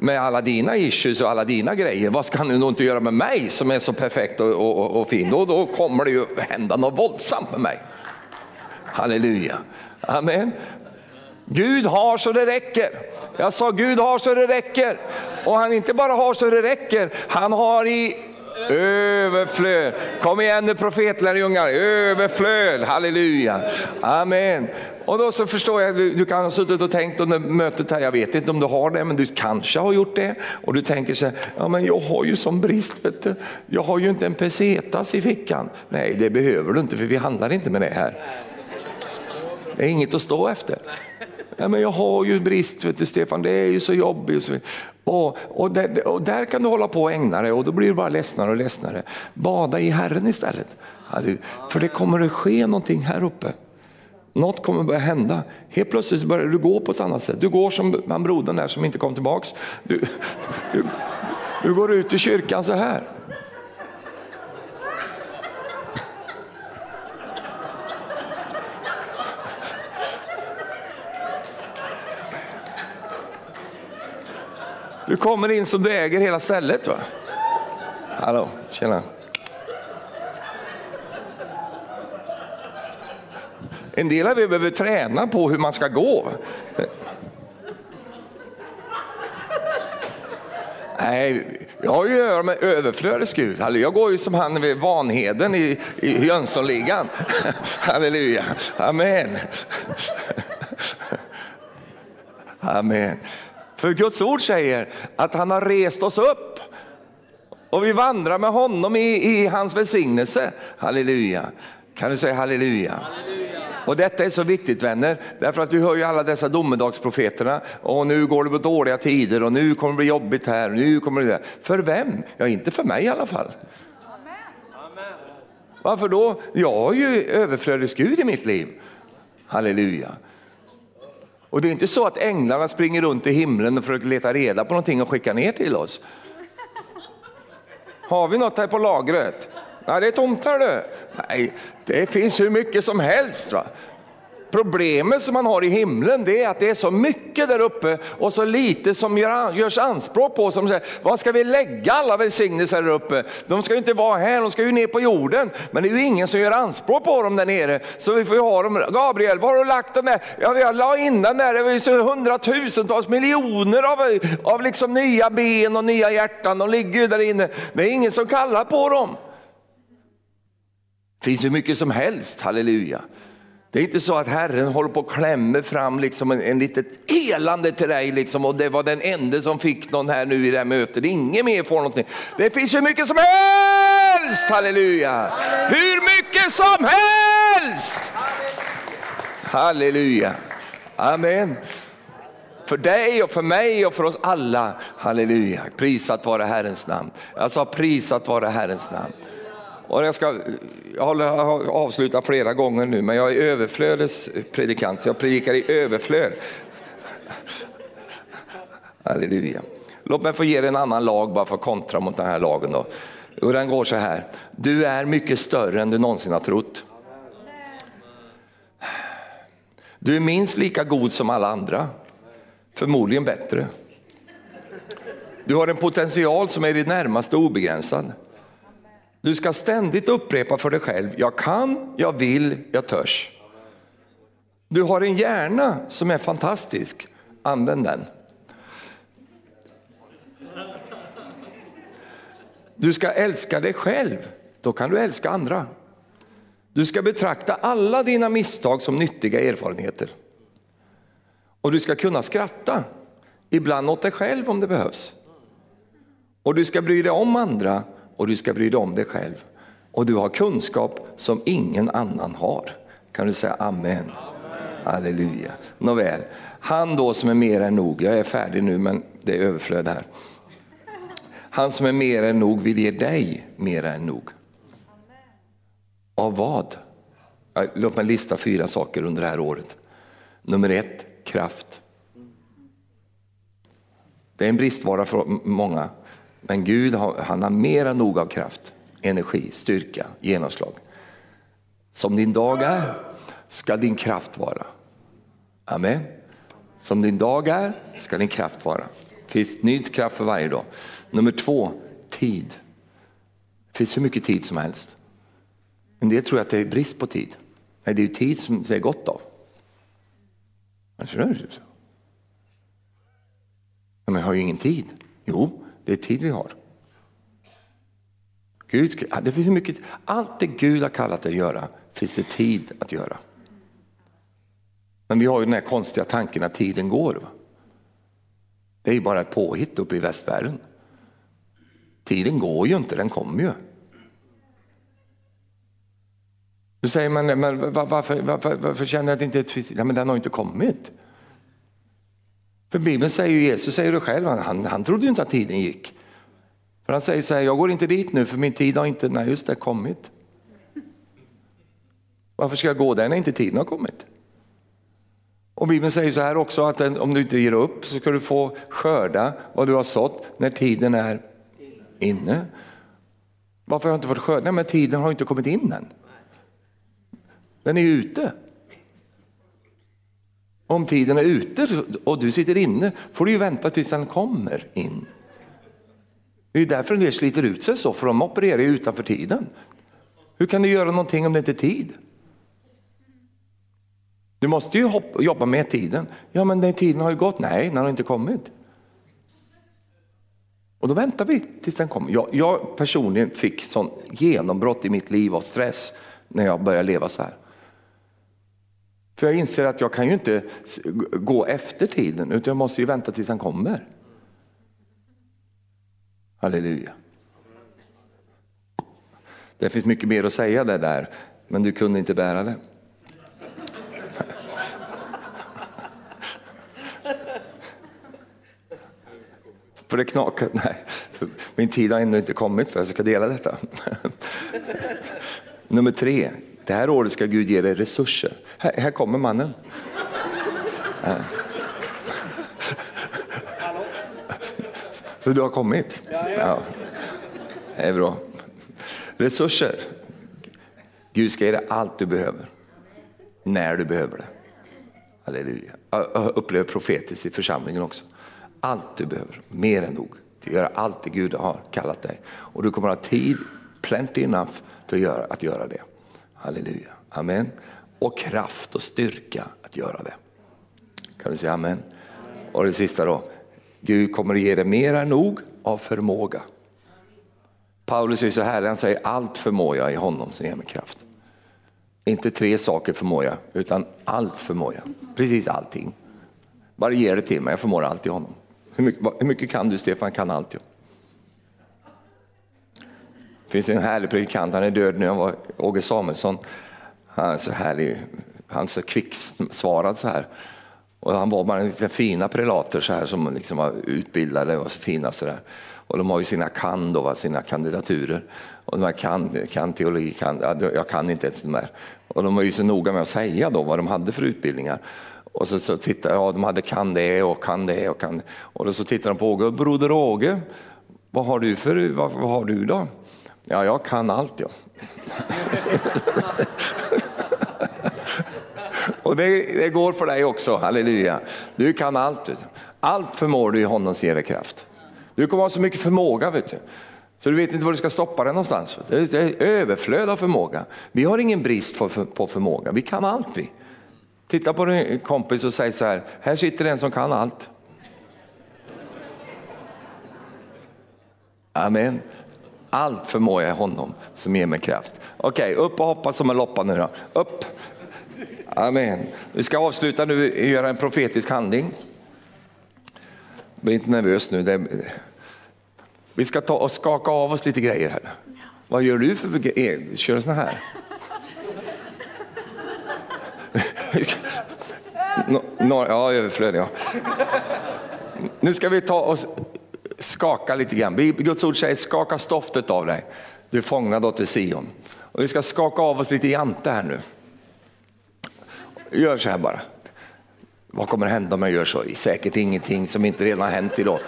A: med alla dina issues och alla dina grejer, vad ska han då inte göra med mig som är så perfekt och, och, och fin? Då, då kommer det ju hända något våldsamt med mig. Halleluja. Amen. Gud har så det räcker. Jag sa Gud har så det räcker. Och han inte bara har så det räcker, han har i överflöd. Kom igen nu profetlärjungar, överflöd, halleluja. Amen. Och då så förstår jag, du, du kan ha suttit och tänkt under mötet här, jag vet inte om du har det, men du kanske har gjort det. Och du tänker så här, ja men jag har ju som brist, vet du. jag har ju inte en pesetas i fickan. Nej, det behöver du inte för vi handlar inte med det här. Det är inget att stå efter. Nej, men jag har ju brist, vet du, Stefan, det är ju så jobbigt. Och, och, där, och där kan du hålla på och ägna dig och då blir du bara ledsnare och ledsnare. Bada i Herren istället. För det kommer att ske någonting här uppe. Något kommer börja hända. Helt plötsligt börjar du gå på ett annat sätt. Du går som han brodern där som inte kom tillbaks. Du, du, du går ut i kyrkan så här. Du kommer in som du äger hela stället. va? Hallå, tjena. En del av er behöver träna på hur man ska gå. Nej, jag har ju att göra med överflödets Gud. Jag går ju som han vid Vanheden i, i Jönssonligan. Halleluja, amen. Amen. För Guds ord säger att han har rest oss upp och vi vandrar med honom i, i hans välsignelse. Halleluja. Kan du säga halleluja? halleluja? Och detta är så viktigt vänner, därför att du hör ju alla dessa domedagsprofeterna och nu går det på dåliga tider och nu kommer det bli jobbigt här, nu kommer det För vem? Ja, inte för mig i alla fall. Amen. Varför då? Jag har ju överflödets Gud i mitt liv. Halleluja. Och det är inte så att änglarna springer runt i himlen och försöker leta reda på någonting och skicka ner till oss. Har vi något här på lagret? Nej, det är tomt här du. Nej, det finns hur mycket som helst. Va? Problemet som man har i himlen det är att det är så mycket där uppe och så lite som gör, görs anspråk på. Som säger, vad ska vi lägga alla välsignelser där uppe? De ska ju inte vara här, de ska ju ner på jorden. Men det är ju ingen som gör anspråk på dem där nere. Så vi får ju ha dem. Gabriel, var har du lagt den där? Ja, jag la in den där, det var ju så hundratusentals miljoner av, av liksom nya ben och nya hjärtan. De ligger ju där inne. Det är ingen som kallar på dem. Det finns hur mycket som helst, halleluja. Det är inte så att Herren håller på och klämmer fram liksom en, en litet elande till dig liksom, och det var den enda som fick någon här nu i det här mötet. Ingen mer får någonting. Det finns hur mycket som helst, halleluja. Hur mycket som helst! Halleluja. Amen. För dig och för mig och för oss alla. Halleluja. Prisat vare Herrens namn. Jag sa prisat vare Herrens namn. Och jag, ska, jag har avslutat flera gånger nu, men jag är överflödets predikant, så jag predikar i överflöd. Halleluja. Låt mig få ge dig en annan lag bara för att kontra mot den här lagen. Då. Och den går så här, du är mycket större än du någonsin har trott. Du är minst lika god som alla andra, förmodligen bättre. Du har en potential som är i det närmaste obegränsad. Du ska ständigt upprepa för dig själv, jag kan, jag vill, jag törs. Du har en hjärna som är fantastisk, använd den. Du ska älska dig själv, då kan du älska andra. Du ska betrakta alla dina misstag som nyttiga erfarenheter. Och du ska kunna skratta, ibland åt dig själv om det behövs. Och du ska bry dig om andra och du ska bry dig om dig själv. Och du har kunskap som ingen annan har. Kan du säga amen? amen. Halleluja. Nåväl, han då som är mer än nog, jag är färdig nu men det är överflöd här. Han som är mer än nog vill ge dig mer än nog. Av vad? Låt mig lista fyra saker under det här året. Nummer ett, kraft. Det är en bristvara för många, men Gud han har mer än nog av kraft, energi, styrka, genomslag. Som din dag är ska din kraft vara. Amen. Som din dag är ska din kraft vara. Det finns ny kraft för varje dag. Nummer två, tid. Det finns hur mycket tid som helst. En del tror att det är brist på tid. Nej, det är ju tid som det är gott av. Men jag har ju ingen tid. Jo, det är tid vi har. Gud, det finns mycket, allt det Gud har kallat dig att göra finns det tid att göra. Men vi har ju den här konstiga tanken att tiden går. Va? Det är ju bara ett påhitt uppe i västvärlden. Tiden går ju inte, den kommer ju. Du säger man, men varför, varför, varför känner jag att det inte är ett ja, men den har inte kommit. För Bibeln säger ju, Jesus säger det själv, han, han trodde ju inte att tiden gick. För han säger så här, jag går inte dit nu för min tid har inte, nej just det, kommit. Varför ska jag gå där när inte tiden har kommit? Och Bibeln säger så här också att om du inte ger upp så ska du få skörda vad du har sått när tiden är inne. Varför har jag inte fått skörda? Nej, men tiden har inte kommit in än. Den är ute. Om tiden är ute och du sitter inne får du ju vänta tills den kommer in. Det är därför en del sliter ut sig så, för de opererar ju utanför tiden. Hur kan du göra någonting om det inte är tid? Du måste ju jobba med tiden. Ja, men den tiden har ju gått. Nej, den har inte kommit. Och då väntar vi tills den kommer. Jag, jag personligen fick sån genombrott i mitt liv av stress när jag började leva så här. För jag inser att jag kan ju inte gå efter tiden utan jag måste ju vänta tills han kommer. Halleluja. Det finns mycket mer att säga det där, men du kunde inte bära det. För det knakar. Nej, min tid har ännu inte kommit för att jag ska dela detta. Nummer tre, det här året ska Gud ge dig resurser. Här, här kommer mannen. Så du har kommit? Ja. Det är bra. Resurser. Gud ska ge dig allt du behöver. När du behöver det. Halleluja. Jag upplever profetiskt i församlingen också. Allt du behöver, mer än nog. Till att göra allt det Gud har kallat dig. Och du kommer att ha tid, plenty enough, till att göra, att göra det. Halleluja. Amen. Och kraft och styrka att göra det. Kan du säga amen? Och det sista då. Gud kommer att ge dig mer än nog av förmåga. Paulus är så här, han säger allt förmår jag i honom som ger mig kraft. Inte tre saker förmår jag, utan allt förmår jag. Precis allting. Bara ge det till mig, jag förmår allt i honom. Hur mycket, hur mycket kan du Stefan? kan allt. Ja. Det finns en härlig predikant, han är död nu, han var Åge Samuelsson. Han är så härlig, han är så kvicksvarad så här. Och han var bara lite fina prelater så här som liksom var utbildade och så fina så där. Och de har ju sina kan då, sina kandidaturer. Och de här kan, kan teologi, kan, jag kan inte ens de här. Och de var ju så noga med att säga då vad de hade för utbildningar. Och så, så tittar ja de hade kan det och kan det och kan Och då så tittar de på Åge, broder Åge, vad har du för, vad, vad har du då? Ja, jag kan allt jag. och det, det, går för dig också, halleluja. Du kan allt. Allt förmår du i honom som ger dig kraft. Du kommer ha så mycket förmåga vet du. Så du vet inte var du ska stoppa den någonstans. Det är överflöd av förmåga. Vi har ingen brist på förmåga, vi kan allt vi. Titta på din kompis och säg så här, här sitter en som kan allt. Amen. Allt förmår jag honom som ger mig kraft. Okej, okay, upp och hoppa som en loppa nu då. Upp. Amen. Vi ska avsluta nu och göra en profetisk handling. Bli inte nervös nu. Det är... Vi ska ta och skaka av oss lite grejer här. Vad gör du för grejer? Kör du sån här? no, no, ja, överflöd ja. Nu ska vi ta och skaka lite grann. Guds ord säger skaka stoftet av dig. Du fångad dotter Sion. Och vi ska skaka av oss lite jante här nu. Gör så här bara. Vad kommer hända om jag gör så? Säkert ingenting som inte redan har hänt idag.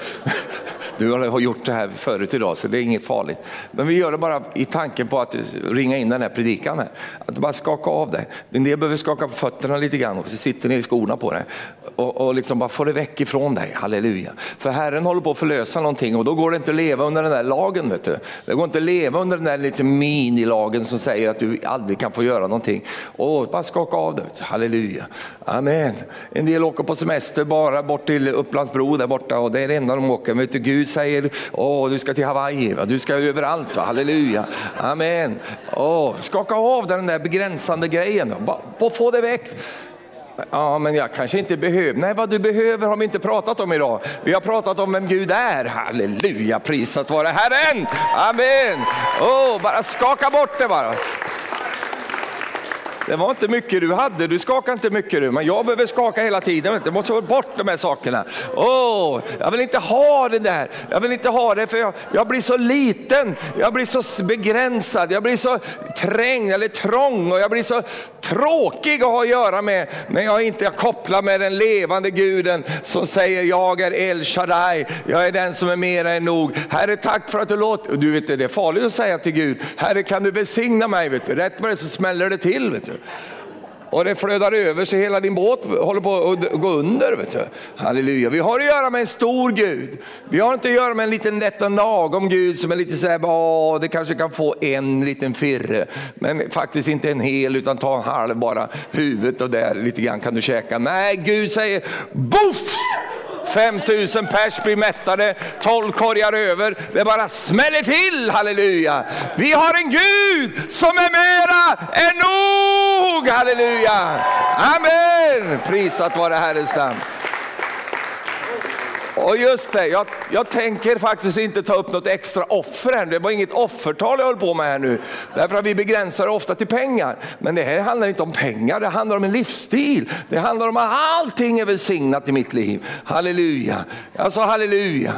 A: Du har gjort det här förut idag så det är inget farligt. Men vi gör det bara i tanken på att ringa in den här predikan. Här. Att bara skaka av dig. En del behöver skaka på fötterna lite grann och så sitter ni i skorna på det. Och, och liksom bara få det väck ifrån dig, halleluja. För Herren håller på att förlösa någonting och då går det inte att leva under den där lagen. Vet du. Det går inte att leva under den där lite minilagen som säger att du aldrig kan få göra någonting. Och bara skaka av det, halleluja. Amen. En del åker på semester bara bort till Upplandsbro där borta och det är det enda de åker. Vet du, Gud Gud säger, åh du ska till Hawaii, du ska överallt, va? halleluja. Amen. Åh, skaka av den där begränsande grejen, bara få det väck. Ja, men jag kanske inte behöver. Nej, vad du behöver har vi inte pratat om idag. Vi har pratat om vem Gud är. Halleluja, prisat vare Herren. Amen. Oh, bara skaka bort det bara. Det var inte mycket du hade, du skakade inte mycket du, men jag behöver skaka hela tiden. Det måste vara bort de här sakerna. Åh, jag vill inte ha det där, jag vill inte ha det för jag, jag blir så liten, jag blir så begränsad, jag blir så trängd eller trång och jag blir så tråkig att ha att göra med när jag inte kopplar med den levande guden som säger jag är El Shaddai, jag är den som är mer än nog. Herre tack för att du låter, du vet det är farligt att säga till Gud, Herre kan du välsigna mig, vet du. rätt vad det så smäller det till. Vet du och det flödar över så hela din båt håller på att gå under. Vet du. Halleluja. Vi har att göra med en stor Gud. Vi har inte att göra med en liten nätt och lagom Gud som är lite så här, det kanske kan få en liten firre. Men faktiskt inte en hel utan ta en halv bara, huvudet och där lite grann kan du käka. Nej, Gud säger boff! 5000 pers blir mättade, 12 korgar över. Det bara smäller till, halleluja. Vi har en Gud som är mera än nog, halleluja. Amen, prisat vare Herrens namn. Och just det, jag, jag, tänker faktiskt inte ta upp något extra offer här. Det var inget offertal jag höll på med här nu. Därför att vi begränsar ofta till pengar. Men det här handlar inte om pengar, det handlar om en livsstil. Det handlar om att allting är välsignat i mitt liv. Halleluja. Jag sa halleluja.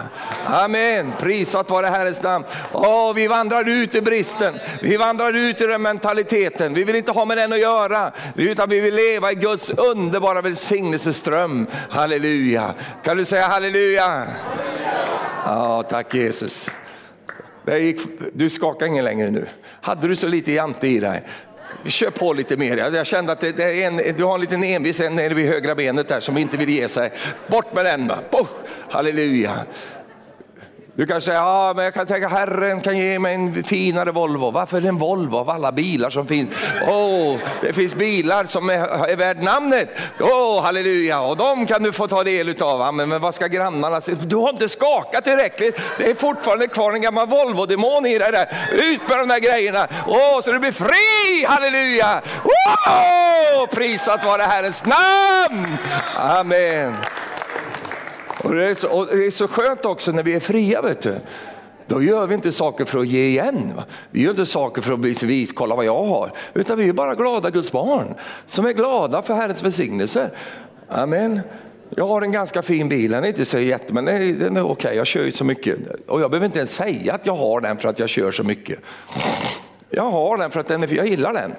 A: Amen. Prisat vare Herrens namn. Åh, vi vandrar ut i bristen. Vi vandrar ut i den mentaliteten. Vi vill inte ha med den att göra. Utan vi vill leva i Guds underbara välsignelseström. Halleluja. Kan du säga halleluja? Halleluja! Ja, tack Jesus. Gick, du skakar ingen längre nu. Hade du så lite jante i dig? Kör på lite mer. Jag kände att det är en, du har en liten envis en nere vid högra benet där som inte vill ge sig. Bort med den. Halleluja. Du kanske säger, ja, men jag kan tänka Herren kan ge mig en finare Volvo. Varför en Volvo av alla bilar som finns? Oh, det finns bilar som är, är värd namnet. Oh, halleluja, och de kan du få ta del av. Men, men vad ska grannarna säga? Du har inte skakat tillräckligt. Det är fortfarande kvar en gammal Volvo-demon i dig där. Ut med de där grejerna. Oh, så du blir fri, halleluja. Oh, prisat vare Herrens namn. Amen. Och det, är så, och det är så skönt också när vi är fria. Vet du. Då gör vi inte saker för att ge igen. Va? Vi gör inte saker för att bli vis, kolla vad jag har. Utan vi är bara glada Guds barn som är glada för Herrens välsignelse. Amen. Jag har en ganska fin bil, den är inte så jätte, men den är, är okej, okay. jag kör ju så mycket. Och jag behöver inte ens säga att jag har den för att jag kör så mycket. Jag har den för att den är, jag gillar den.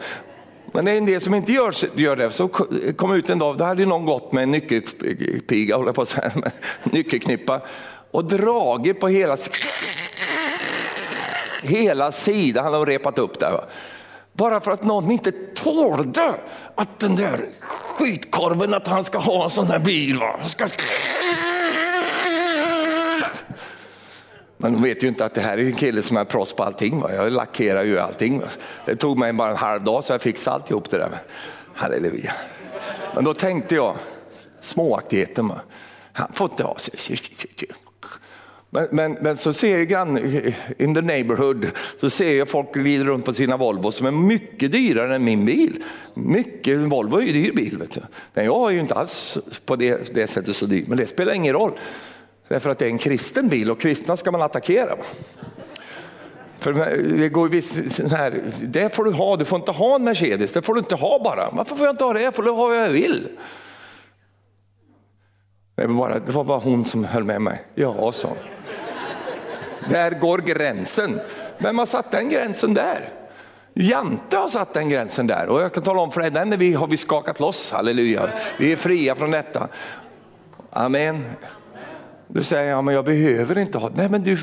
A: Men det är en del som inte gör, gör det. Så kom ut en dag, då hade någon gått med en nyckelpiga, håller på att säga, nyckelknippa och dragit på hela, hela sidan, han har repat upp där. Va? Bara för att någon inte tålde att den där skitkorven, att han ska ha en sån där bil. Va? Ska... Men de vet ju inte att det här är en kille som är proffs på allting. Va? Jag lackerar ju allting. Va? Det tog mig bara en halv dag så jag fixade alltihop det där. Halleluja. Men då tänkte jag, småaktigheten. Va? Han får inte ha sig. Men, men, men, så ser jag grann, in the neighborhood, så ser jag folk glida runt på sina Volvo som är mycket dyrare än min bil. Mycket, Volvo är ju dyr bil. Vet du. Nej, jag är ju inte alls på det, det sättet så dyr, men det spelar ingen roll. Därför att det är en kristen bil och kristna ska man attackera. För det, går visst, här, det får du ha, du får inte ha en Mercedes, det får du inte ha bara. Varför får jag inte ha det? Jag får ha vad jag vill. Det var, bara, det var bara hon som höll med mig. Ja, så. Där går gränsen. Vem har satt den gränsen där? Jante har satt den gränsen där och jag kan tala om för dig, den är vi, har vi skakat loss, halleluja. Vi är fria från detta. Amen. Du säger, ja men jag behöver inte ha, nej men, du,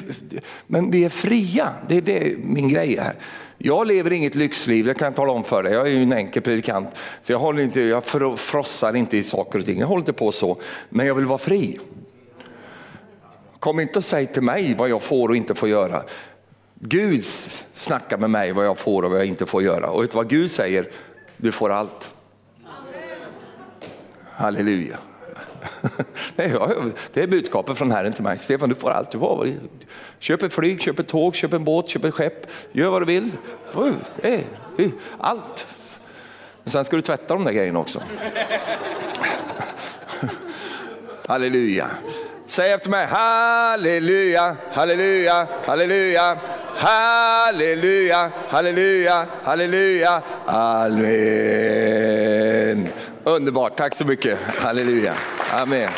A: men vi är fria, det är det min grej är. Jag lever inget lyxliv, det kan jag tala om för dig. Jag är ju en enkel predikant, så jag, håller inte, jag frossar inte i saker och ting. Jag håller inte på så, men jag vill vara fri. Kom inte och säg till mig vad jag får och inte får göra. Gud snackar med mig vad jag får och vad jag inte får göra. Och vet du vad Gud säger? Du får allt. Halleluja. Det är budskapet från Herren till mig. Stefan, du får allt du får. Köp ett flyg, köp ett tåg, köp en båt, köp ett skepp. Gör vad du vill. Allt. Sen ska du tvätta de där grejerna också. Halleluja. Säg efter mig, halleluja, halleluja, halleluja, halleluja, halleluja, halleluja, amen. Underbart, tack så mycket. Halleluja, amen.